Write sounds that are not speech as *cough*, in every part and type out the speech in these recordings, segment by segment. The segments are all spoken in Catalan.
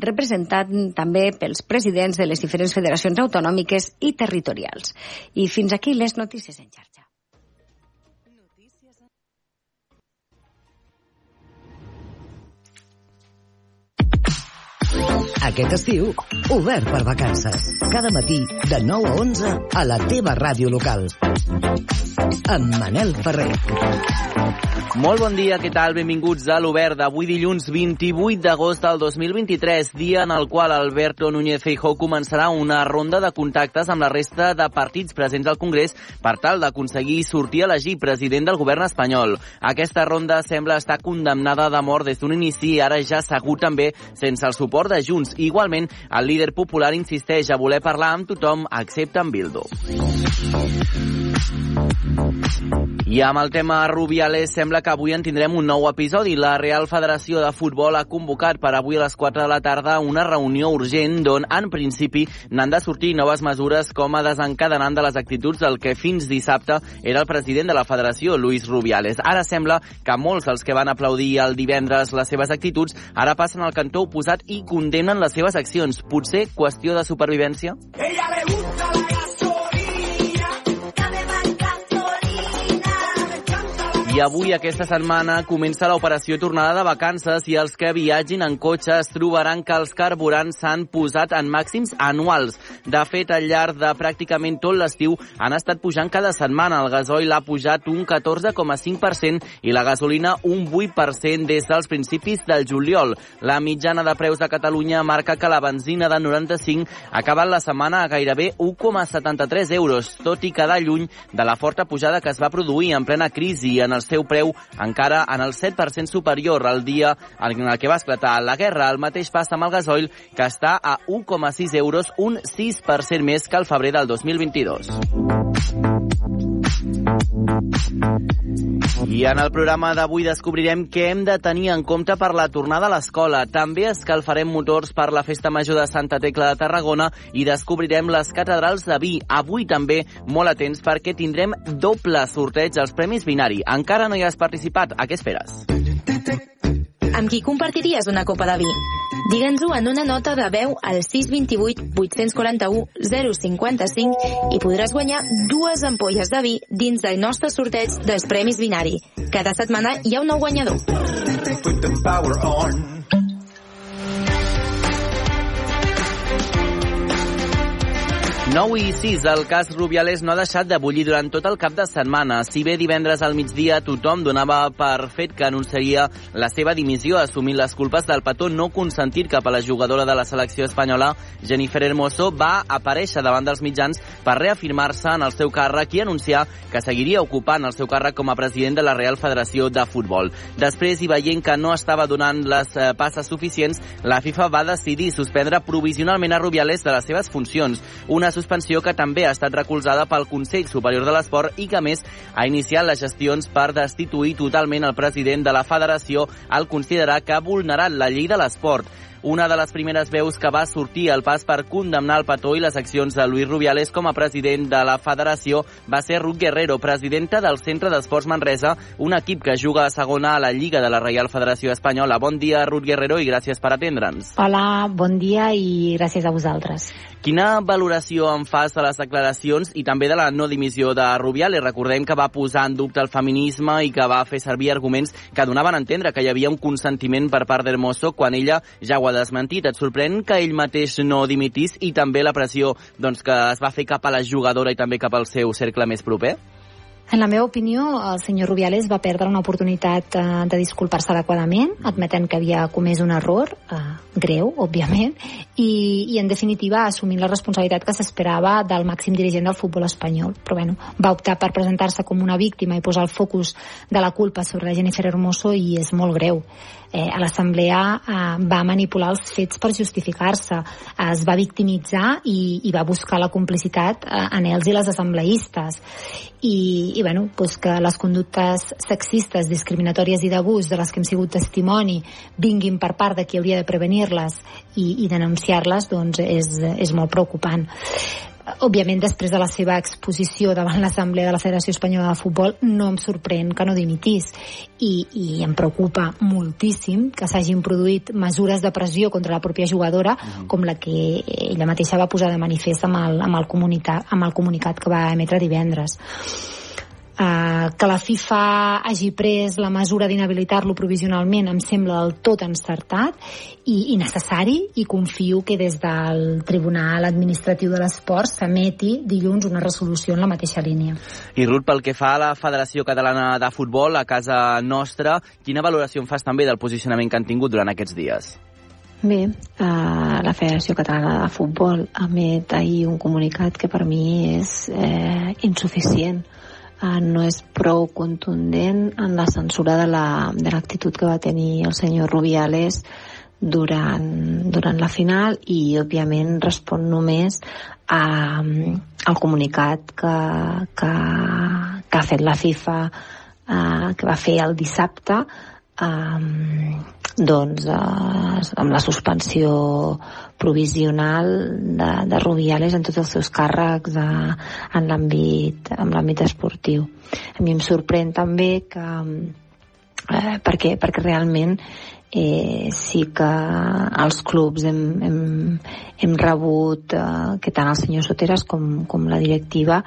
representat també pels presidents de les diferents federacions autonòmiques i territorials. I fins aquí les notícies en xarxa. Aquest estiu, obert per vacances. Cada matí, de 9 a 11, a la teva ràdio local. Amb Manel Ferrer. Molt bon dia, què tal? Benvinguts a l'Obert d'avui dilluns 28 d'agost del 2023, dia en el qual Alberto Núñez Feijó començarà una ronda de contactes amb la resta de partits presents al Congrés per tal d'aconseguir sortir a elegir president del govern espanyol. Aquesta ronda sembla estar condemnada de mort des d'un inici i ara ja segur també sense el suport de Junts. Igualment, el líder popular insisteix a voler parlar amb tothom excepte amb Bildo. I amb el tema Rubiales sembla que avui en tindrem un nou episodi. La Real Federació de Futbol ha convocat per avui a les 4 de la tarda una reunió urgent d'on, en principi, n'han de sortir noves mesures com a desencadenant de les actituds del que fins dissabte era el president de la federació, Luis Rubiales. Ara sembla que molts dels que van aplaudir el divendres les seves actituds ara passen al cantó oposat i condemnen les seves accions. Potser qüestió de supervivència? Ella le gusta I avui, aquesta setmana, comença l'operació tornada de vacances i els que viatgin en cotxe es trobaran que els carburants s'han posat en màxims anuals. De fet, al llarg de pràcticament tot l'estiu han estat pujant cada setmana. El gasoil ha pujat un 14,5% i la gasolina un 8% des dels principis del juliol. La mitjana de preus de Catalunya marca que la benzina de 95 ha acabat la setmana a gairebé 1,73 euros, tot i quedar lluny de la forta pujada que es va produir en plena crisi en els seu preu encara en el 7% superior al dia en el que va esclatar la guerra. El mateix passa amb el gasoil, que està a 1,6 euros, un 6% més que el febrer del 2022. I en el programa d'avui descobrirem què hem de tenir en compte per la tornada a l'escola. També escalfarem motors per la Festa Major de Santa Tecla de Tarragona i descobrirem les catedrals de vi. Avui també molt atents perquè tindrem doble sorteig als Premis Binari. Encara no hi has participat. A què esperes? Amb qui compartiries una copa de vi? Digue'ns-ho en una nota de veu al 628 841 055 i podràs guanyar dues ampolles de vi dins del nostre sorteig dels Premis Binari. Cada setmana hi ha un nou guanyador. 9 i 6. El cas Rubiales no ha deixat de bullir durant tot el cap de setmana. Si bé divendres al migdia tothom donava per fet que anunciaria la seva dimissió assumint les culpes del petó no consentit cap a la jugadora de la selecció espanyola, Jennifer Hermoso va aparèixer davant dels mitjans per reafirmar-se en el seu càrrec i anunciar que seguiria ocupant el seu càrrec com a president de la Real Federació de Futbol. Després, i veient que no estava donant les eh, passes suficients, la FIFA va decidir suspendre provisionalment a Rubiales de les seves funcions. Una suspensió que també ha estat recolzada pel Consell Superior de l'Esport i que, més, ha iniciat les gestions per destituir totalment el president de la federació al considerar que ha vulnerat la llei de l'esport. Una de les primeres veus que va sortir al pas per condemnar el petó i les accions de Luis Rubiales com a president de la federació va ser Ruth Guerrero, presidenta del Centre d'Esports Manresa, un equip que juga a segona a la Lliga de la Reial Federació Espanyola. Bon dia, Ruth Guerrero, i gràcies per atendre'ns. Hola, bon dia i gràcies a vosaltres. Quina valoració en fas de les declaracions i també de la no dimissió de Rubiales? Recordem que va posar en dubte el feminisme i que va fer servir arguments que donaven a entendre que hi havia un consentiment per part d'Hermoso quan ella ja ho ha desmentit. Et sorprèn que ell mateix no dimitís i també la pressió doncs, que es va fer cap a la jugadora i també cap al seu cercle més proper? En la meva opinió, el senyor Rubiales va perdre una oportunitat eh, de disculpar-se adequadament, admetent que havia comès un error, eh, greu, òbviament, i, i en definitiva assumint la responsabilitat que s'esperava del màxim dirigent del futbol espanyol. Però bueno, va optar per presentar-se com una víctima i posar el focus de la culpa sobre la Jennifer Hermoso i és molt greu eh, a l'Assemblea eh, va manipular els fets per justificar-se, eh, es va victimitzar i, i va buscar la complicitat eh, en ells i les assembleistes. I, i bueno, pues que les conductes sexistes, discriminatòries i d'abús de les que hem sigut testimoni vinguin per part de qui hauria de prevenir-les i, i denunciar-les, doncs és, és molt preocupant. Òbviament després de la seva exposició davant l'Assemblea de la Federació Espanyola de Futbol no em sorprèn que no dimitís i, i em preocupa moltíssim que s'hagin produït mesures de pressió contra la pròpia jugadora mm -hmm. com la que ella mateixa va posar de manifest amb el, amb el, comunicat, amb el comunicat que va emetre divendres eh, que la FIFA hagi pres la mesura d'inhabilitar-lo provisionalment em sembla del tot encertat i, i necessari i confio que des del Tribunal Administratiu de l'Esport s'emeti dilluns una resolució en la mateixa línia. I Ruth, pel que fa a la Federació Catalana de Futbol, a casa nostra, quina valoració en fas també del posicionament que han tingut durant aquests dies? Bé, eh, la Federació Catalana de Futbol emet ahir un comunicat que per mi és eh, insuficient eh, no és prou contundent en la censura de l'actitud la, que va tenir el senyor Rubiales durant, durant la final i òbviament respon només a, al comunicat que, que, que ha fet la FIFA eh, que va fer el dissabte eh, doncs, eh, amb la suspensió provisional de, de Rubiales en tots els seus càrrecs a, en l'àmbit en l'àmbit esportiu. A mi em sorprèn també que eh, perquè, perquè realment eh, sí que els clubs hem, hem, hem rebut eh, que tant el senyor Soteres com, com la directiva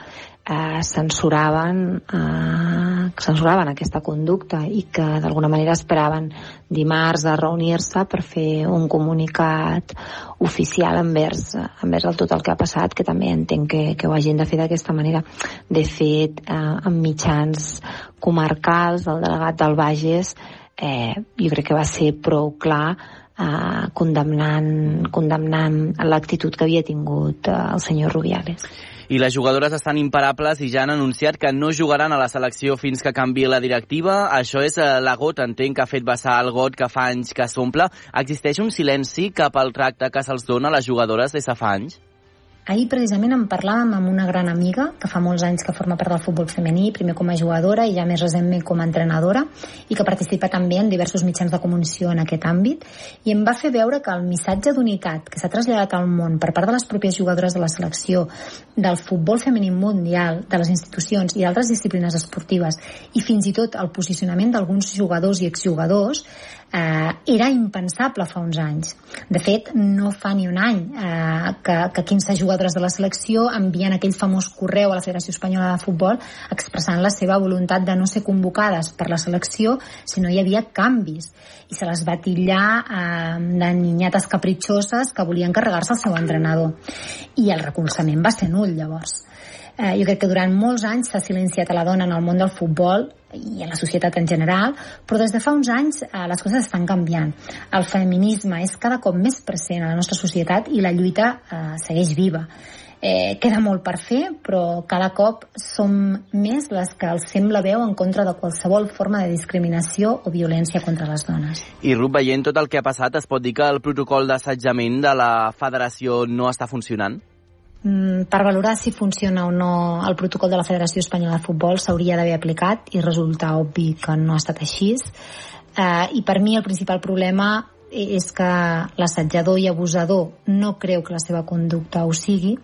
eh, censuraven, eh, censuraven aquesta conducta i que d'alguna manera esperaven dimarts a reunir-se per fer un comunicat oficial envers, envers el tot el que ha passat, que també entenc que, que ho hagin de fer d'aquesta manera. De fet, eh, en mitjans comarcals, el delegat del Bages, eh, jo crec que va ser prou clar eh, condemnant, condemnant l'actitud que havia tingut eh, el senyor Rubiales i les jugadores estan imparables i ja han anunciat que no jugaran a la selecció fins que canvi la directiva. Això és eh, la gota, entenc, que ha fet vessar el got que fa anys que s'omple. Existeix un silenci cap al tracte que se'ls dona a les jugadores des de fa anys? Ahir precisament en parlàvem amb una gran amiga que fa molts anys que forma part del futbol femení, primer com a jugadora i ja més recentment com a entrenadora i que participa també en diversos mitjans de comunicació en aquest àmbit. I em va fer veure que el missatge d'unitat que s'ha traslladat al món per part de les pròpies jugadores de la selecció, del futbol femení mundial, de les institucions i d'altres disciplines esportives i fins i tot el posicionament d'alguns jugadors i exjugadors eh, era impensable fa uns anys. De fet, no fa ni un any eh, que, que 15 jugadores de la selecció envien aquell famós correu a la Federació Espanyola de Futbol expressant la seva voluntat de no ser convocades per la selecció si no hi havia canvis i se les va tillar eh, de ninyates capritxoses que volien carregar-se el seu entrenador. I el recolzament va ser nul, llavors. Eh, jo crec que durant molts anys s'ha silenciat a la dona en el món del futbol i en la societat en general, però des de fa uns anys eh, les coses estan canviant. El feminisme és cada cop més present a la nostra societat i la lluita eh, segueix viva. Eh, queda molt per fer, però cada cop som més les que alcem la veu en contra de qualsevol forma de discriminació o violència contra les dones. I Ruth, veient tot el que ha passat, es pot dir que el protocol d'assetjament de la federació no està funcionant? Mm, per valorar si funciona o no el protocol de la Federació Espanyola de Futbol s'hauria d'haver aplicat i resulta obvi que no ha estat així. Eh, I per mi el principal problema és que l'assetjador i abusador no creu que la seva conducta ho sigui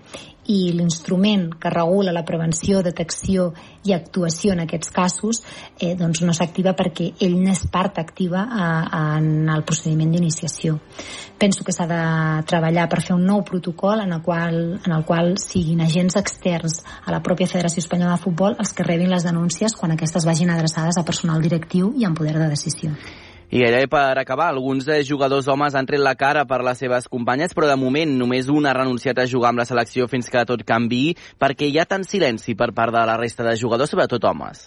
i l'instrument que regula la prevenció, detecció i actuació en aquests casos eh, doncs no s'activa perquè ell n'és part activa a, a, en el procediment d'iniciació. Penso que s'ha de treballar per fer un nou protocol en el, qual, en el qual siguin agents externs a la pròpia Federació Espanyola de Futbol els que rebin les denúncies quan aquestes vagin adreçades a personal directiu i amb poder de decisió. I gairebé per acabar, alguns de jugadors homes han tret la cara per les seves companyes, però de moment només un ha renunciat a jugar amb la selecció fins que tot canvi, perquè hi ha tant silenci per part de la resta de jugadors, sobretot homes.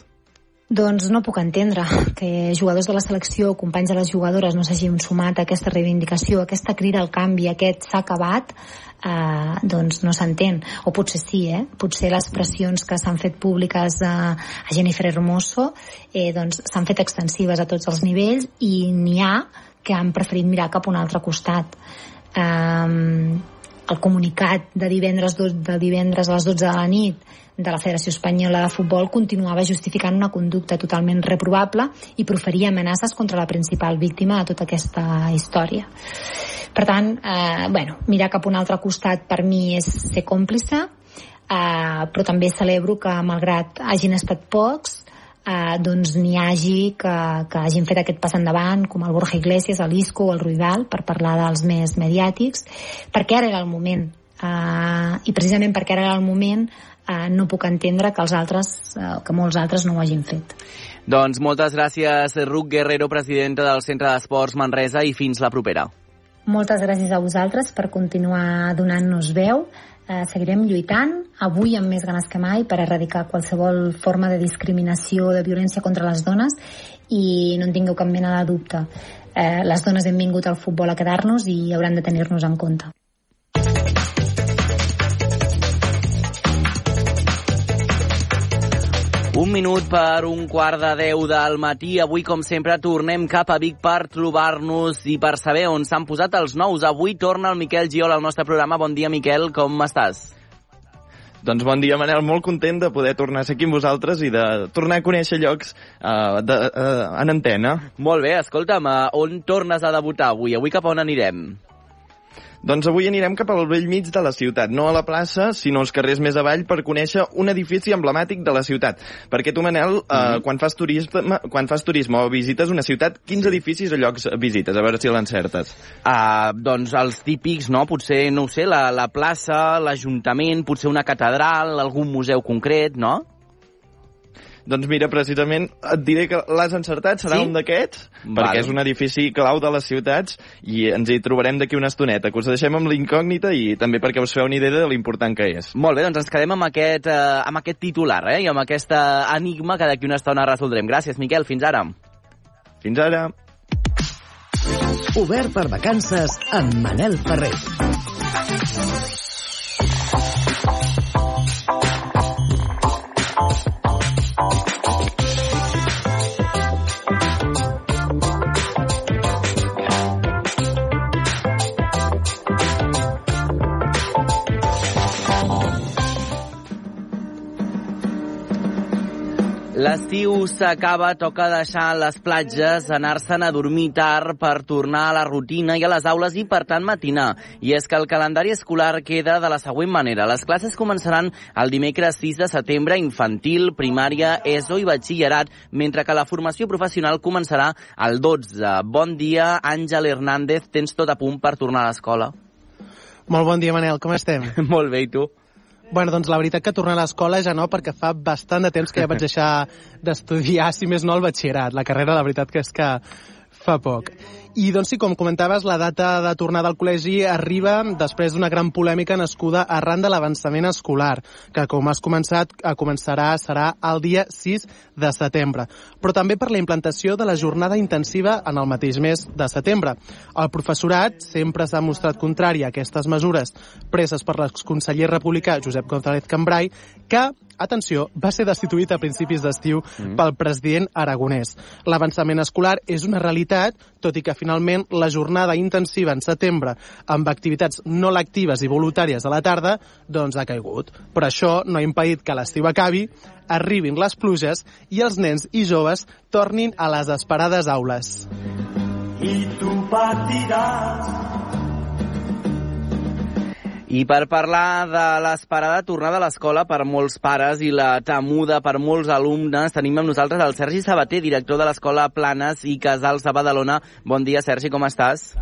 Doncs no puc entendre que jugadors de la selecció, companys de les jugadores, no s'hagin sumat a aquesta reivindicació, a aquesta crida al canvi, aquest s'ha acabat, eh, doncs no s'entén. O potser sí, eh? Potser les pressions que s'han fet públiques a, a Jennifer Hermoso eh, doncs s'han fet extensives a tots els nivells i n'hi ha que han preferit mirar cap a un altre costat. Eh, el comunicat de divendres, de divendres a les 12 de la nit de la Federació Espanyola de Futbol continuava justificant una conducta totalment reprovable i proferia amenaces contra la principal víctima de tota aquesta història. Per tant, eh, bueno, mirar cap a un altre costat per mi és ser còmplice eh, però també celebro que malgrat hagin estat pocs eh, doncs n'hi hagi que, que hagin fet aquest pas endavant, com el Borja Iglesias, l'Isco o el Ruibal, per parlar dels més mediàtics, perquè ara era el moment. Eh, I precisament perquè ara era el moment eh, no puc entendre que els altres, eh, que molts altres no ho hagin fet. Doncs moltes gràcies, Ruc Guerrero, presidenta del Centre d'Esports Manresa, i fins la propera. Moltes gràcies a vosaltres per continuar donant-nos veu eh, seguirem lluitant, avui amb més ganes que mai, per erradicar qualsevol forma de discriminació, de violència contra les dones i no en tingueu cap mena de dubte. Eh, les dones hem vingut al futbol a quedar-nos i hauran de tenir-nos en compte. Un minut per un quart de deu del matí. Avui, com sempre, tornem cap a Vic per trobar-nos i per saber on s'han posat els nous. Avui torna el Miquel Giol al nostre programa. Bon dia, Miquel, com estàs? Doncs bon dia, Manel. Molt content de poder tornar a ser aquí amb vosaltres i de tornar a conèixer llocs uh, de, uh, en antena. Molt bé, escolta'm, uh, on tornes a debutar avui? Avui cap a on anirem? Doncs avui anirem cap al vell mig de la ciutat, no a la plaça, sinó als carrers més avall per conèixer un edifici emblemàtic de la ciutat. Perquè tu, Manel, mm -hmm. eh, quan, fas turisme, quan fas turisme o visites una ciutat, quins edificis o llocs visites? A veure si l'encertes. Uh, doncs els típics, no? Potser, no ho sé, la, la plaça, l'Ajuntament, potser una catedral, algun museu concret, no? Doncs mira, precisament et diré que l'has encertat, serà sí? un d'aquests, perquè és un edifici clau de les ciutats i ens hi trobarem d'aquí una estoneta, que us deixem amb l'incògnita i també perquè us feu una idea de l'important que és. Molt bé, doncs ens quedem amb aquest, eh, amb aquest titular eh, i amb aquesta enigma que d'aquí una estona resoldrem. Gràcies, Miquel, fins ara. Fins ara. Obert per vacances amb Manel Ferrer. L'estiu s'acaba, toca deixar les platges, anar-se'n a dormir tard per tornar a la rutina i a les aules i, per tant, matinar. I és que el calendari escolar queda de la següent manera. Les classes començaran el dimecres 6 de setembre, infantil, primària, ESO i batxillerat, mentre que la formació professional començarà el 12. Bon dia, Àngel Hernández. Tens tot a punt per tornar a l'escola? Molt bon dia, Manel. Com estem? *laughs* Molt bé, i tu? Bueno, doncs la veritat que tornar a l'escola ja no, perquè fa bastant de temps que ja vaig *laughs* deixar d'estudiar, si més no, el batxillerat. La carrera, la veritat que és que fa poc. I doncs sí, com comentaves, la data de tornada al col·legi arriba després d'una gran polèmica nascuda arran de l'avançament escolar, que com has començat, a començarà serà el dia 6 de setembre, però també per la implantació de la jornada intensiva en el mateix mes de setembre. El professorat sempre s'ha mostrat contrari a aquestes mesures preses per l'exconseller republicà Josep González Cambrai, que atenció, va ser destituït a principis d'estiu mm. pel president aragonès. L'avançament escolar és una realitat, tot i que finalment la jornada intensiva en setembre amb activitats no lectives i voluntàries a la tarda doncs ha caigut. Però això no ha impedit que l'estiu acabi, arribin les pluges i els nens i joves tornin a les esperades aules. I tu patiràs i per parlar de l'esperada tornada a l'escola per molts pares i la temuda per molts alumnes, tenim amb nosaltres el Sergi Sabater, director de l'Escola Planes i Casals de Badalona. Bon dia, Sergi, com estàs?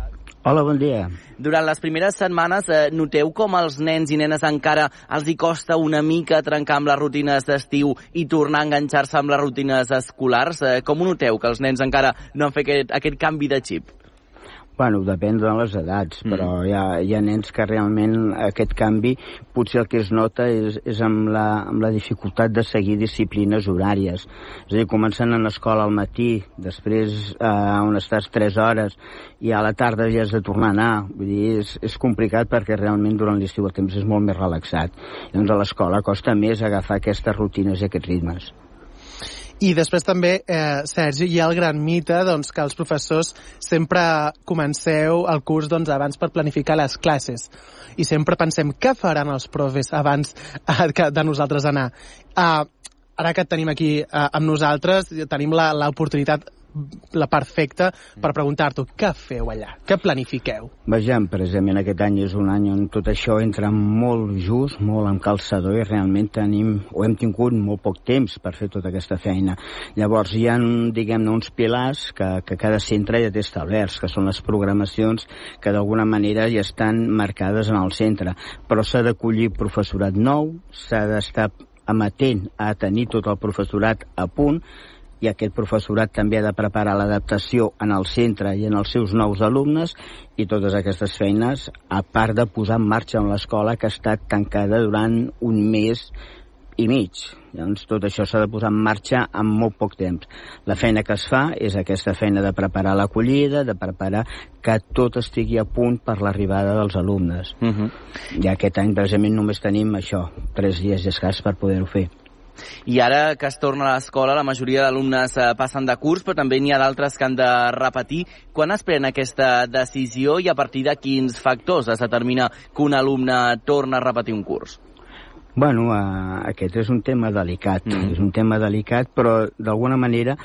Hola, bon dia. Durant les primeres setmanes eh, noteu com als nens i nenes encara els hi costa una mica trencar amb les rutines d'estiu i tornar a enganxar-se amb les rutines escolars? Eh, com ho noteu, que els nens encara no han fet aquest, aquest canvi de xip? Bueno, depèn de les edats, mm. però hi ha, hi ha nens que realment aquest canvi potser el que es nota és, és amb, la, amb la dificultat de seguir disciplines horàries. És a dir, comencen a l'escola al matí, després eh, on estàs 3 hores i a la tarda ja has de tornar a anar. Vull dir, és, és complicat perquè realment durant l'estiu el temps és molt més relaxat. Doncs a l'escola costa més agafar aquestes rutines i aquests ritmes. I després també, eh, Sergi, hi ha el gran mite doncs, que els professors sempre comenceu el curs doncs, abans per planificar les classes. I sempre pensem què faran els profes abans *laughs* eh, de nosaltres anar. Eh, ara que tenim aquí eh, amb nosaltres, tenim l'oportunitat la perfecta per preguntar-t'ho què feu allà, què planifiqueu? Vejam, precisament aquest any és un any on tot això entra molt just, molt amb calçador i realment tenim, o hem tingut molt poc temps per fer tota aquesta feina. Llavors hi ha, diguem-ne, uns pilars que, que cada centre ja té establerts, que són les programacions que d'alguna manera ja estan marcades en el centre, però s'ha d'acollir professorat nou, s'ha d'estar amatent a tenir tot el professorat a punt, i aquest professorat també ha de preparar l'adaptació en el centre i en els seus nous alumnes i totes aquestes feines, a part de posar en marxa en l'escola que ha estat tancada durant un mes i mig. Llavors, tot això s'ha de posar en marxa en molt poc temps. La feina que es fa és aquesta feina de preparar l'acollida, de preparar que tot estigui a punt per l'arribada dels alumnes. Uh -huh. I aquest any, precisament, només tenim això, tres dies i escàs per poder-ho fer. I ara que es torna a l'escola, la majoria d'alumnes eh, passen de curs, però també n'hi ha d'altres que han de repetir. Quan es pren aquesta decisió i a partir de quins factors es determina que un alumne torna a repetir un curs? Bueno, uh, aquest és un tema delicat, mm. és un tema delicat, però d'alguna manera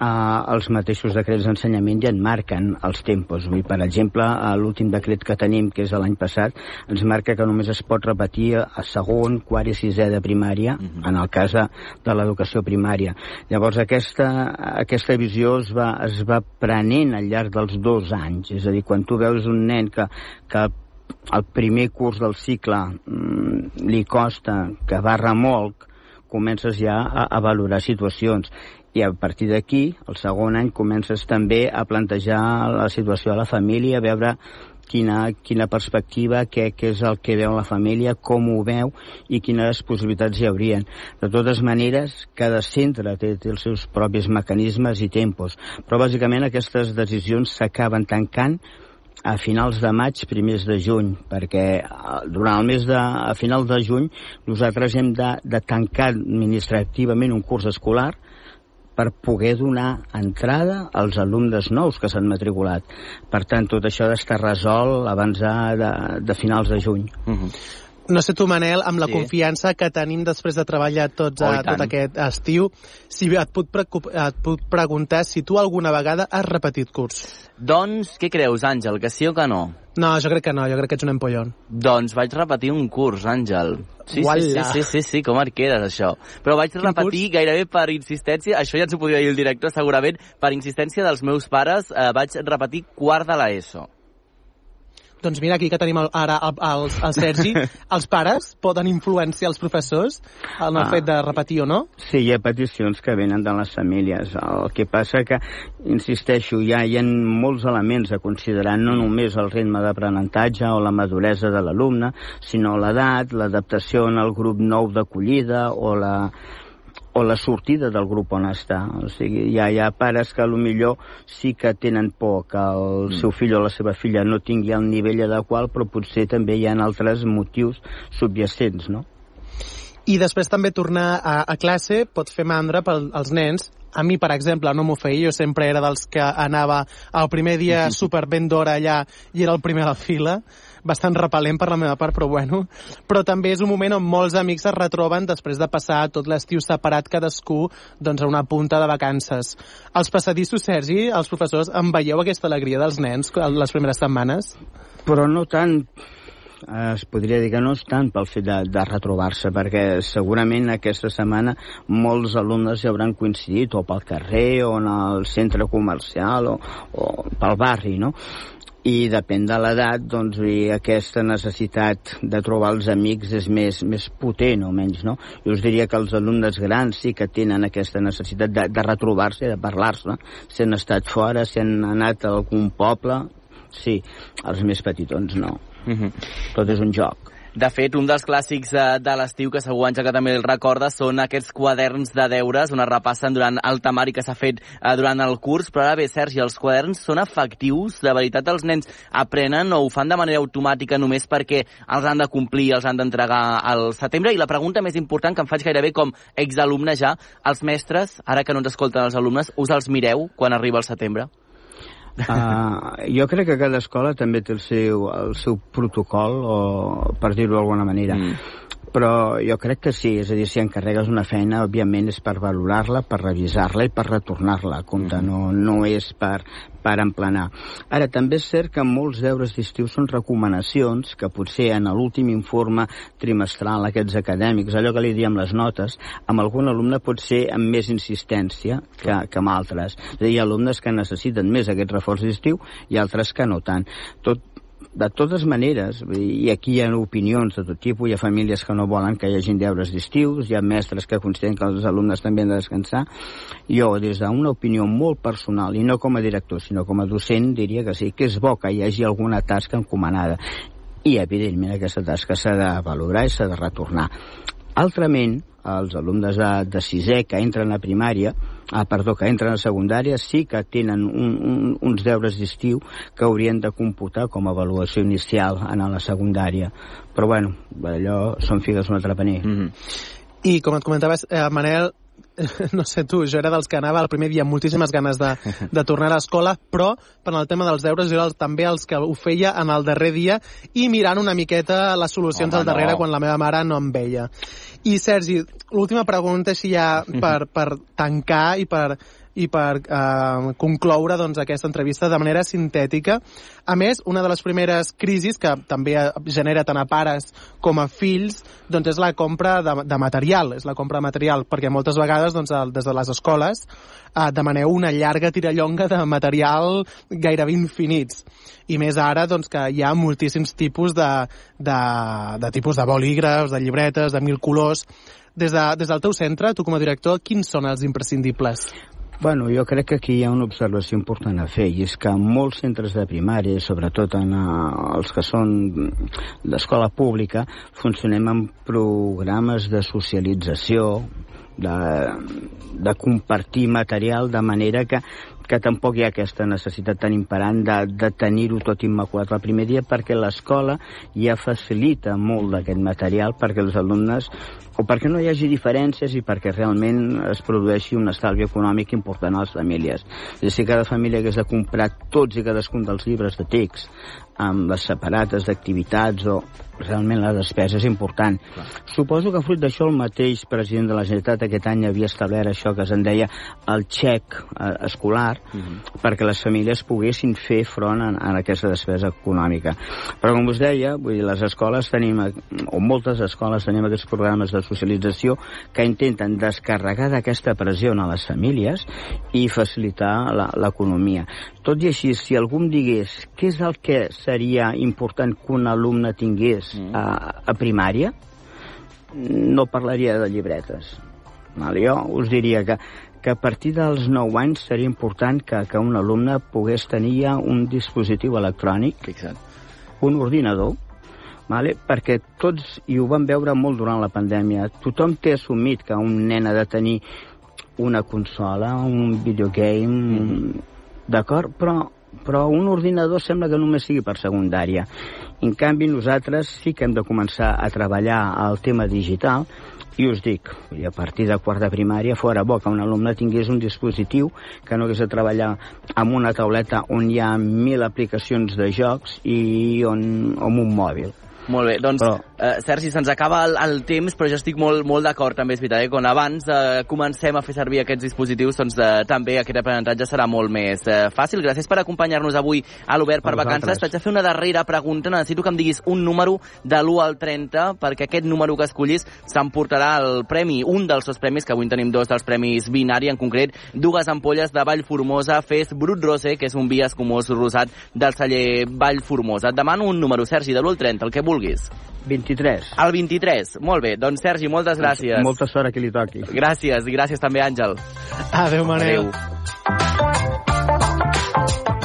uh, els mateixos decrets d'ensenyament ja en marquen els tempos. Vull, per exemple, l'últim decret que tenim, que és de l'any passat, ens marca que només es pot repetir a segon, quart i sisè de primària, mm -hmm. en el cas de, de l'educació primària. Llavors, aquesta, aquesta visió es va, es va prenent al llarg dels dos anys. És a dir, quan tu veus un nen que, que el primer curs del cicle mm, li costa, que va remolc, comences ja a, a valorar situacions i a partir d'aquí, el segon any, comences també a plantejar la situació a la família, a veure quina, quina perspectiva, què, què és el que veu la família, com ho veu i quines possibilitats hi haurien. De totes maneres, cada centre té, té els seus propis mecanismes i tempos, però bàsicament aquestes decisions s'acaben tancant a finals de maig, primers de juny, perquè eh, durant el mes de, a finals de juny nosaltres hem de, de tancar administrativament un curs escolar per poder donar entrada als alumnes nous que s'han matriculat. Per tant, tot això ha d'estar resolt abans de, de, de finals de juny. Uh -huh. No sé tu, Manel, amb la sí. confiança que tenim després de treballar tots oh, a, tot aquest estiu, si et puc, et puc preguntar si tu alguna vegada has repetit curs. Doncs, què creus, Àngel, que sí o que no? No, jo crec que no, jo crec que ets un empollon. Doncs vaig repetir un curs, Àngel. Sí, sí, sí, sí, sí, sí, com et quedes, això? Però vaig Quin repetir curs? gairebé per insistència, això ja ens ho podria dir el director, segurament, per insistència dels meus pares, eh, vaig repetir quart de l'ESO. Doncs mira, aquí que tenim el, ara el, el, el Sergi, *laughs* els pares poden influenciar els professors en el ah, fet de repetir o no? Sí, hi ha peticions que venen de les famílies. El que passa que, insisteixo, ja hi ha molts elements a considerar, no només el ritme d'aprenentatge o la maduresa de l'alumne, sinó l'edat, l'adaptació en el grup nou d'acollida o la o la sortida del grup on està. O sigui, hi ha, hi ha pares que millor sí que tenen por que el mm. seu fill o la seva filla no tingui el nivell adequat, però potser també hi ha altres motius subjacents, no? I després també tornar a, a classe pot fer mandra pels nens a mi, per exemple, no m'ho feia, jo sempre era dels que anava el primer dia *laughs* super ben d'hora allà i era el primer a la fila, bastant repel·lent per la meva part, però bueno. Però també és un moment on molts amics es retroben després de passar tot l'estiu separat cadascú doncs, a una punta de vacances. Els passadissos, Sergi, els professors, en veieu aquesta alegria dels nens les primeres setmanes? Però no tant es podria dir que no és tant pel fet de, de retrobar-se, perquè segurament aquesta setmana molts alumnes hi hauran coincidit o pel carrer o en el centre comercial o, o pel barri, no? I depèn de l'edat, doncs i aquesta necessitat de trobar els amics és més, més potent o menys, no? Jo us diria que els alumnes grans sí que tenen aquesta necessitat de, de retrobar-se, de parlar-se, si han estat fora, si han anat a algun poble, sí, els més petitons no. Uh mhm. -huh. Tot és un joc. De fet, un dels clàssics de, de l'estiu, que segur que també el recorda, són aquests quaderns de deures on es repassen durant el temari que s'ha fet eh, durant el curs. Però ara bé, Sergi, els quaderns són efectius? De veritat els nens aprenen o ho fan de manera automàtica només perquè els han de complir, els han d'entregar al setembre? I la pregunta més important que em faig gairebé com exalumne ja, els mestres, ara que no ens escolten els alumnes, us els mireu quan arriba el setembre? Uh, jo crec que cada escola també té el seu, el seu protocol, o, per dir-ho d'alguna manera. Mm. Però jo crec que sí, és a dir, si encarregues una feina, òbviament és per valorar-la, per revisar-la i per retornar-la compte, mm -hmm. no, no és per, per emplenar. Ara, també és cert que molts deures d'estiu són recomanacions que potser en l'últim informe trimestral, aquests acadèmics, allò que li diem les notes, amb algun alumne pot ser amb més insistència que, que amb altres. És a dir, hi ha alumnes que necessiten més aquest reforç d'estiu i altres que no tant. Tot, de totes maneres, i aquí hi ha opinions de tot tipus, hi ha famílies que no volen que hi hagin deures d'estius, hi ha mestres que consideren que els alumnes també han de descansar. Jo, des d'una opinió molt personal, i no com a director, sinó com a docent, diria que sí, que és bo que hi hagi alguna tasca encomanada. I, evidentment, aquesta tasca s'ha de valorar i s'ha de retornar. Altrament, els alumnes de, de sisè que entren a primària, ah, perdó, que entren a secundària, sí que tenen un, un, uns deures d'estiu que haurien de computar com a avaluació inicial en la secundària. Però, bueno, allò són figues un altre paner. Mm -hmm. I, com et comentaves, eh, Manel, *laughs* no sé tu, jo era dels que anava el primer dia amb moltíssimes ganes de, de tornar a l'escola, però per al tema dels deures jo era també els que ho feia en el darrer dia i mirant una miqueta les solucions Home, al darrere no. quan la meva mare no em veia. I Sergi, l'última pregunta així ja *laughs* per, per tancar i per i per eh, concloure doncs, aquesta entrevista de manera sintètica. A més, una de les primeres crisis que també genera tant a pares com a fills doncs és la compra de, de material, és la compra de material, perquè moltes vegades doncs, des de les escoles eh, demaneu una llarga tirallonga de material gairebé infinits. I més ara doncs, que hi ha moltíssims tipus de, de, de tipus de bolígrafs, de llibretes, de mil colors. Des, de, des del teu centre, tu com a director, quins són els imprescindibles? Bueno, jo crec que aquí hi ha una observació important a fer, i és que molts centres de primària, sobretot en uh, els que són d'escola pública, funcionem amb programes de socialització, de, de compartir material de manera que que tampoc hi ha aquesta necessitat tan imperant de, de tenir-ho tot immaculat el primer dia perquè l'escola ja facilita molt d'aquest material perquè els alumnes o perquè no hi hagi diferències i perquè realment es produeixi un estalvi econòmic important a les famílies. És a dir, si cada família hagués de comprar tots i cadascun dels llibres de text amb les separates d'activitats o realment la despesa és important. Clar. Suposo que fruit d'això el mateix president de la Generalitat aquest any havia establert això que se'n deia el xec eh, escolar uh mhm. -huh. perquè les famílies poguessin fer front a, a aquesta despesa econòmica. Però com us deia, vull dir, les escoles tenim, o moltes escoles tenim aquests programes de socialització que intenten descarregar d'aquesta pressió a les famílies i facilitar l'economia. Tot i així, si algú em digués què és el que seria important que un alumne tingués mm. a, a primària, no parlaria de llibretes. Val? Jo us diria que, que a partir dels 9 anys seria important que, que un alumne pogués tenir ja un dispositiu electrònic, Fixa't. un ordinador, vale? perquè tots, i ho vam veure molt durant la pandèmia, tothom té assumit que un nen ha de tenir una consola, un videogame, mm -hmm. d'acord? Però però un ordinador sembla que només sigui per secundària. En canvi, nosaltres sí que hem de començar a treballar el tema digital i us dic, i a partir de quart de primària fora bo que un alumne tingués un dispositiu que no hagués de treballar amb una tauleta on hi ha mil aplicacions de jocs i on, amb un mòbil. Molt bé, doncs, però... eh, Sergi, se'ns acaba el, el temps, però jo estic molt, molt d'acord també, és veritat, eh? quan abans eh, comencem a fer servir aquests dispositius, doncs eh, també aquest aprenentatge serà molt més eh, fàcil. Gràcies per acompanyar-nos avui a l'Obert per Vacances. Vaig a fer una darrera pregunta, necessito que em diguis un número de l'1 al 30, perquè aquest número que escollis s'emportarà el premi, un dels dos premis, que avui en tenim dos dels premis binari, en concret, dues ampolles de Vall Formosa Fes Brut Rosé, que és un vi escumós rosat del celler Vall Formosa. Et demano un número, Sergi, de l'1 al 30, el que vulguis vulguis. 23. El 23. Molt bé. Doncs, Sergi, moltes gràcies. Molta sort a qui li toqui. Gràcies, i gràcies també, Àngel. Adéu, Manel. Adéu.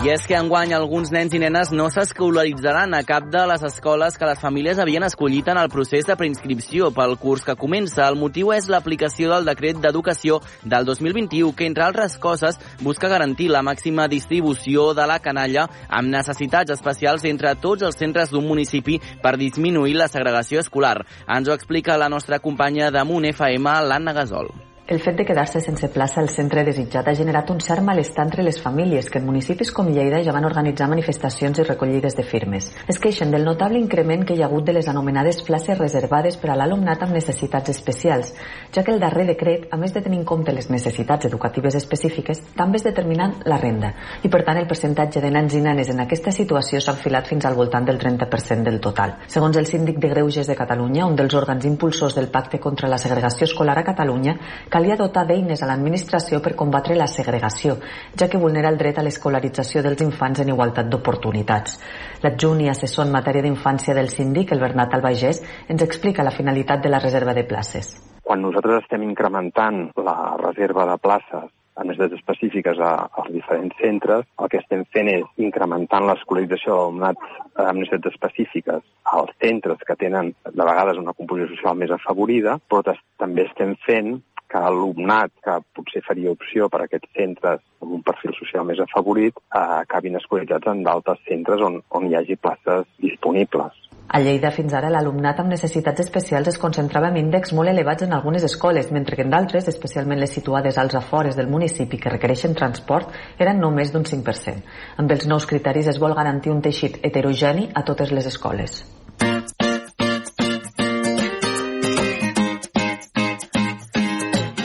I és que enguany alguns nens i nenes no s'escolaritzaran a cap de les escoles que les famílies havien escollit en el procés de preinscripció pel curs que comença. El motiu és l'aplicació del decret d'educació del 2021, que, entre altres coses, busca garantir la màxima distribució de la canalla amb necessitats especials entre tots els centres d'un municipi per disminuir la segregació escolar. Ens ho explica la nostra companya de Munt FM, l'Anna Gasol. El fet de quedar-se sense plaça al centre desitjat ha generat un cert malestar entre les famílies que en municipis com Lleida ja van organitzar manifestacions i recollides de firmes. Es queixen del notable increment que hi ha hagut de les anomenades places reservades per a l'alumnat amb necessitats especials, ja que el darrer decret, a més de tenir en compte les necessitats educatives específiques, també es determina la renda i per tant el percentatge de nens i nenes en aquesta situació s'ha enfilat fins al voltant del 30% del total. Segons el síndic de Greuges de Catalunya, un dels òrgans impulsors del Pacte contra la Segregació Escolar a Catalunya, calia dotar d'eines a l'administració per combatre la segregació, ja que vulnera el dret a l'escolarització dels infants en igualtat d'oportunitats. L'adjunt i assessor en matèria d'infància del síndic, el Bernat Albagés, ens explica la finalitat de la reserva de places. Quan nosaltres estem incrementant la reserva de places a necessitats específiques a, als diferents centres, el que estem fent és incrementant l'escolarització d'alumnat amb necessitats específiques als centres que tenen de vegades una composició social més afavorida, però també estem fent que alumnat que potser faria opció per a aquests centres amb un perfil social més afavorit eh, acabin escolaritzats en d'altres centres on, on hi hagi places disponibles. A Lleida fins ara l'alumnat amb necessitats especials es concentrava amb índexs molt elevats en algunes escoles, mentre que en d'altres, especialment les situades als afores del municipi que requereixen transport, eren només d'un 5%. Amb els nous criteris es vol garantir un teixit heterogeni a totes les escoles.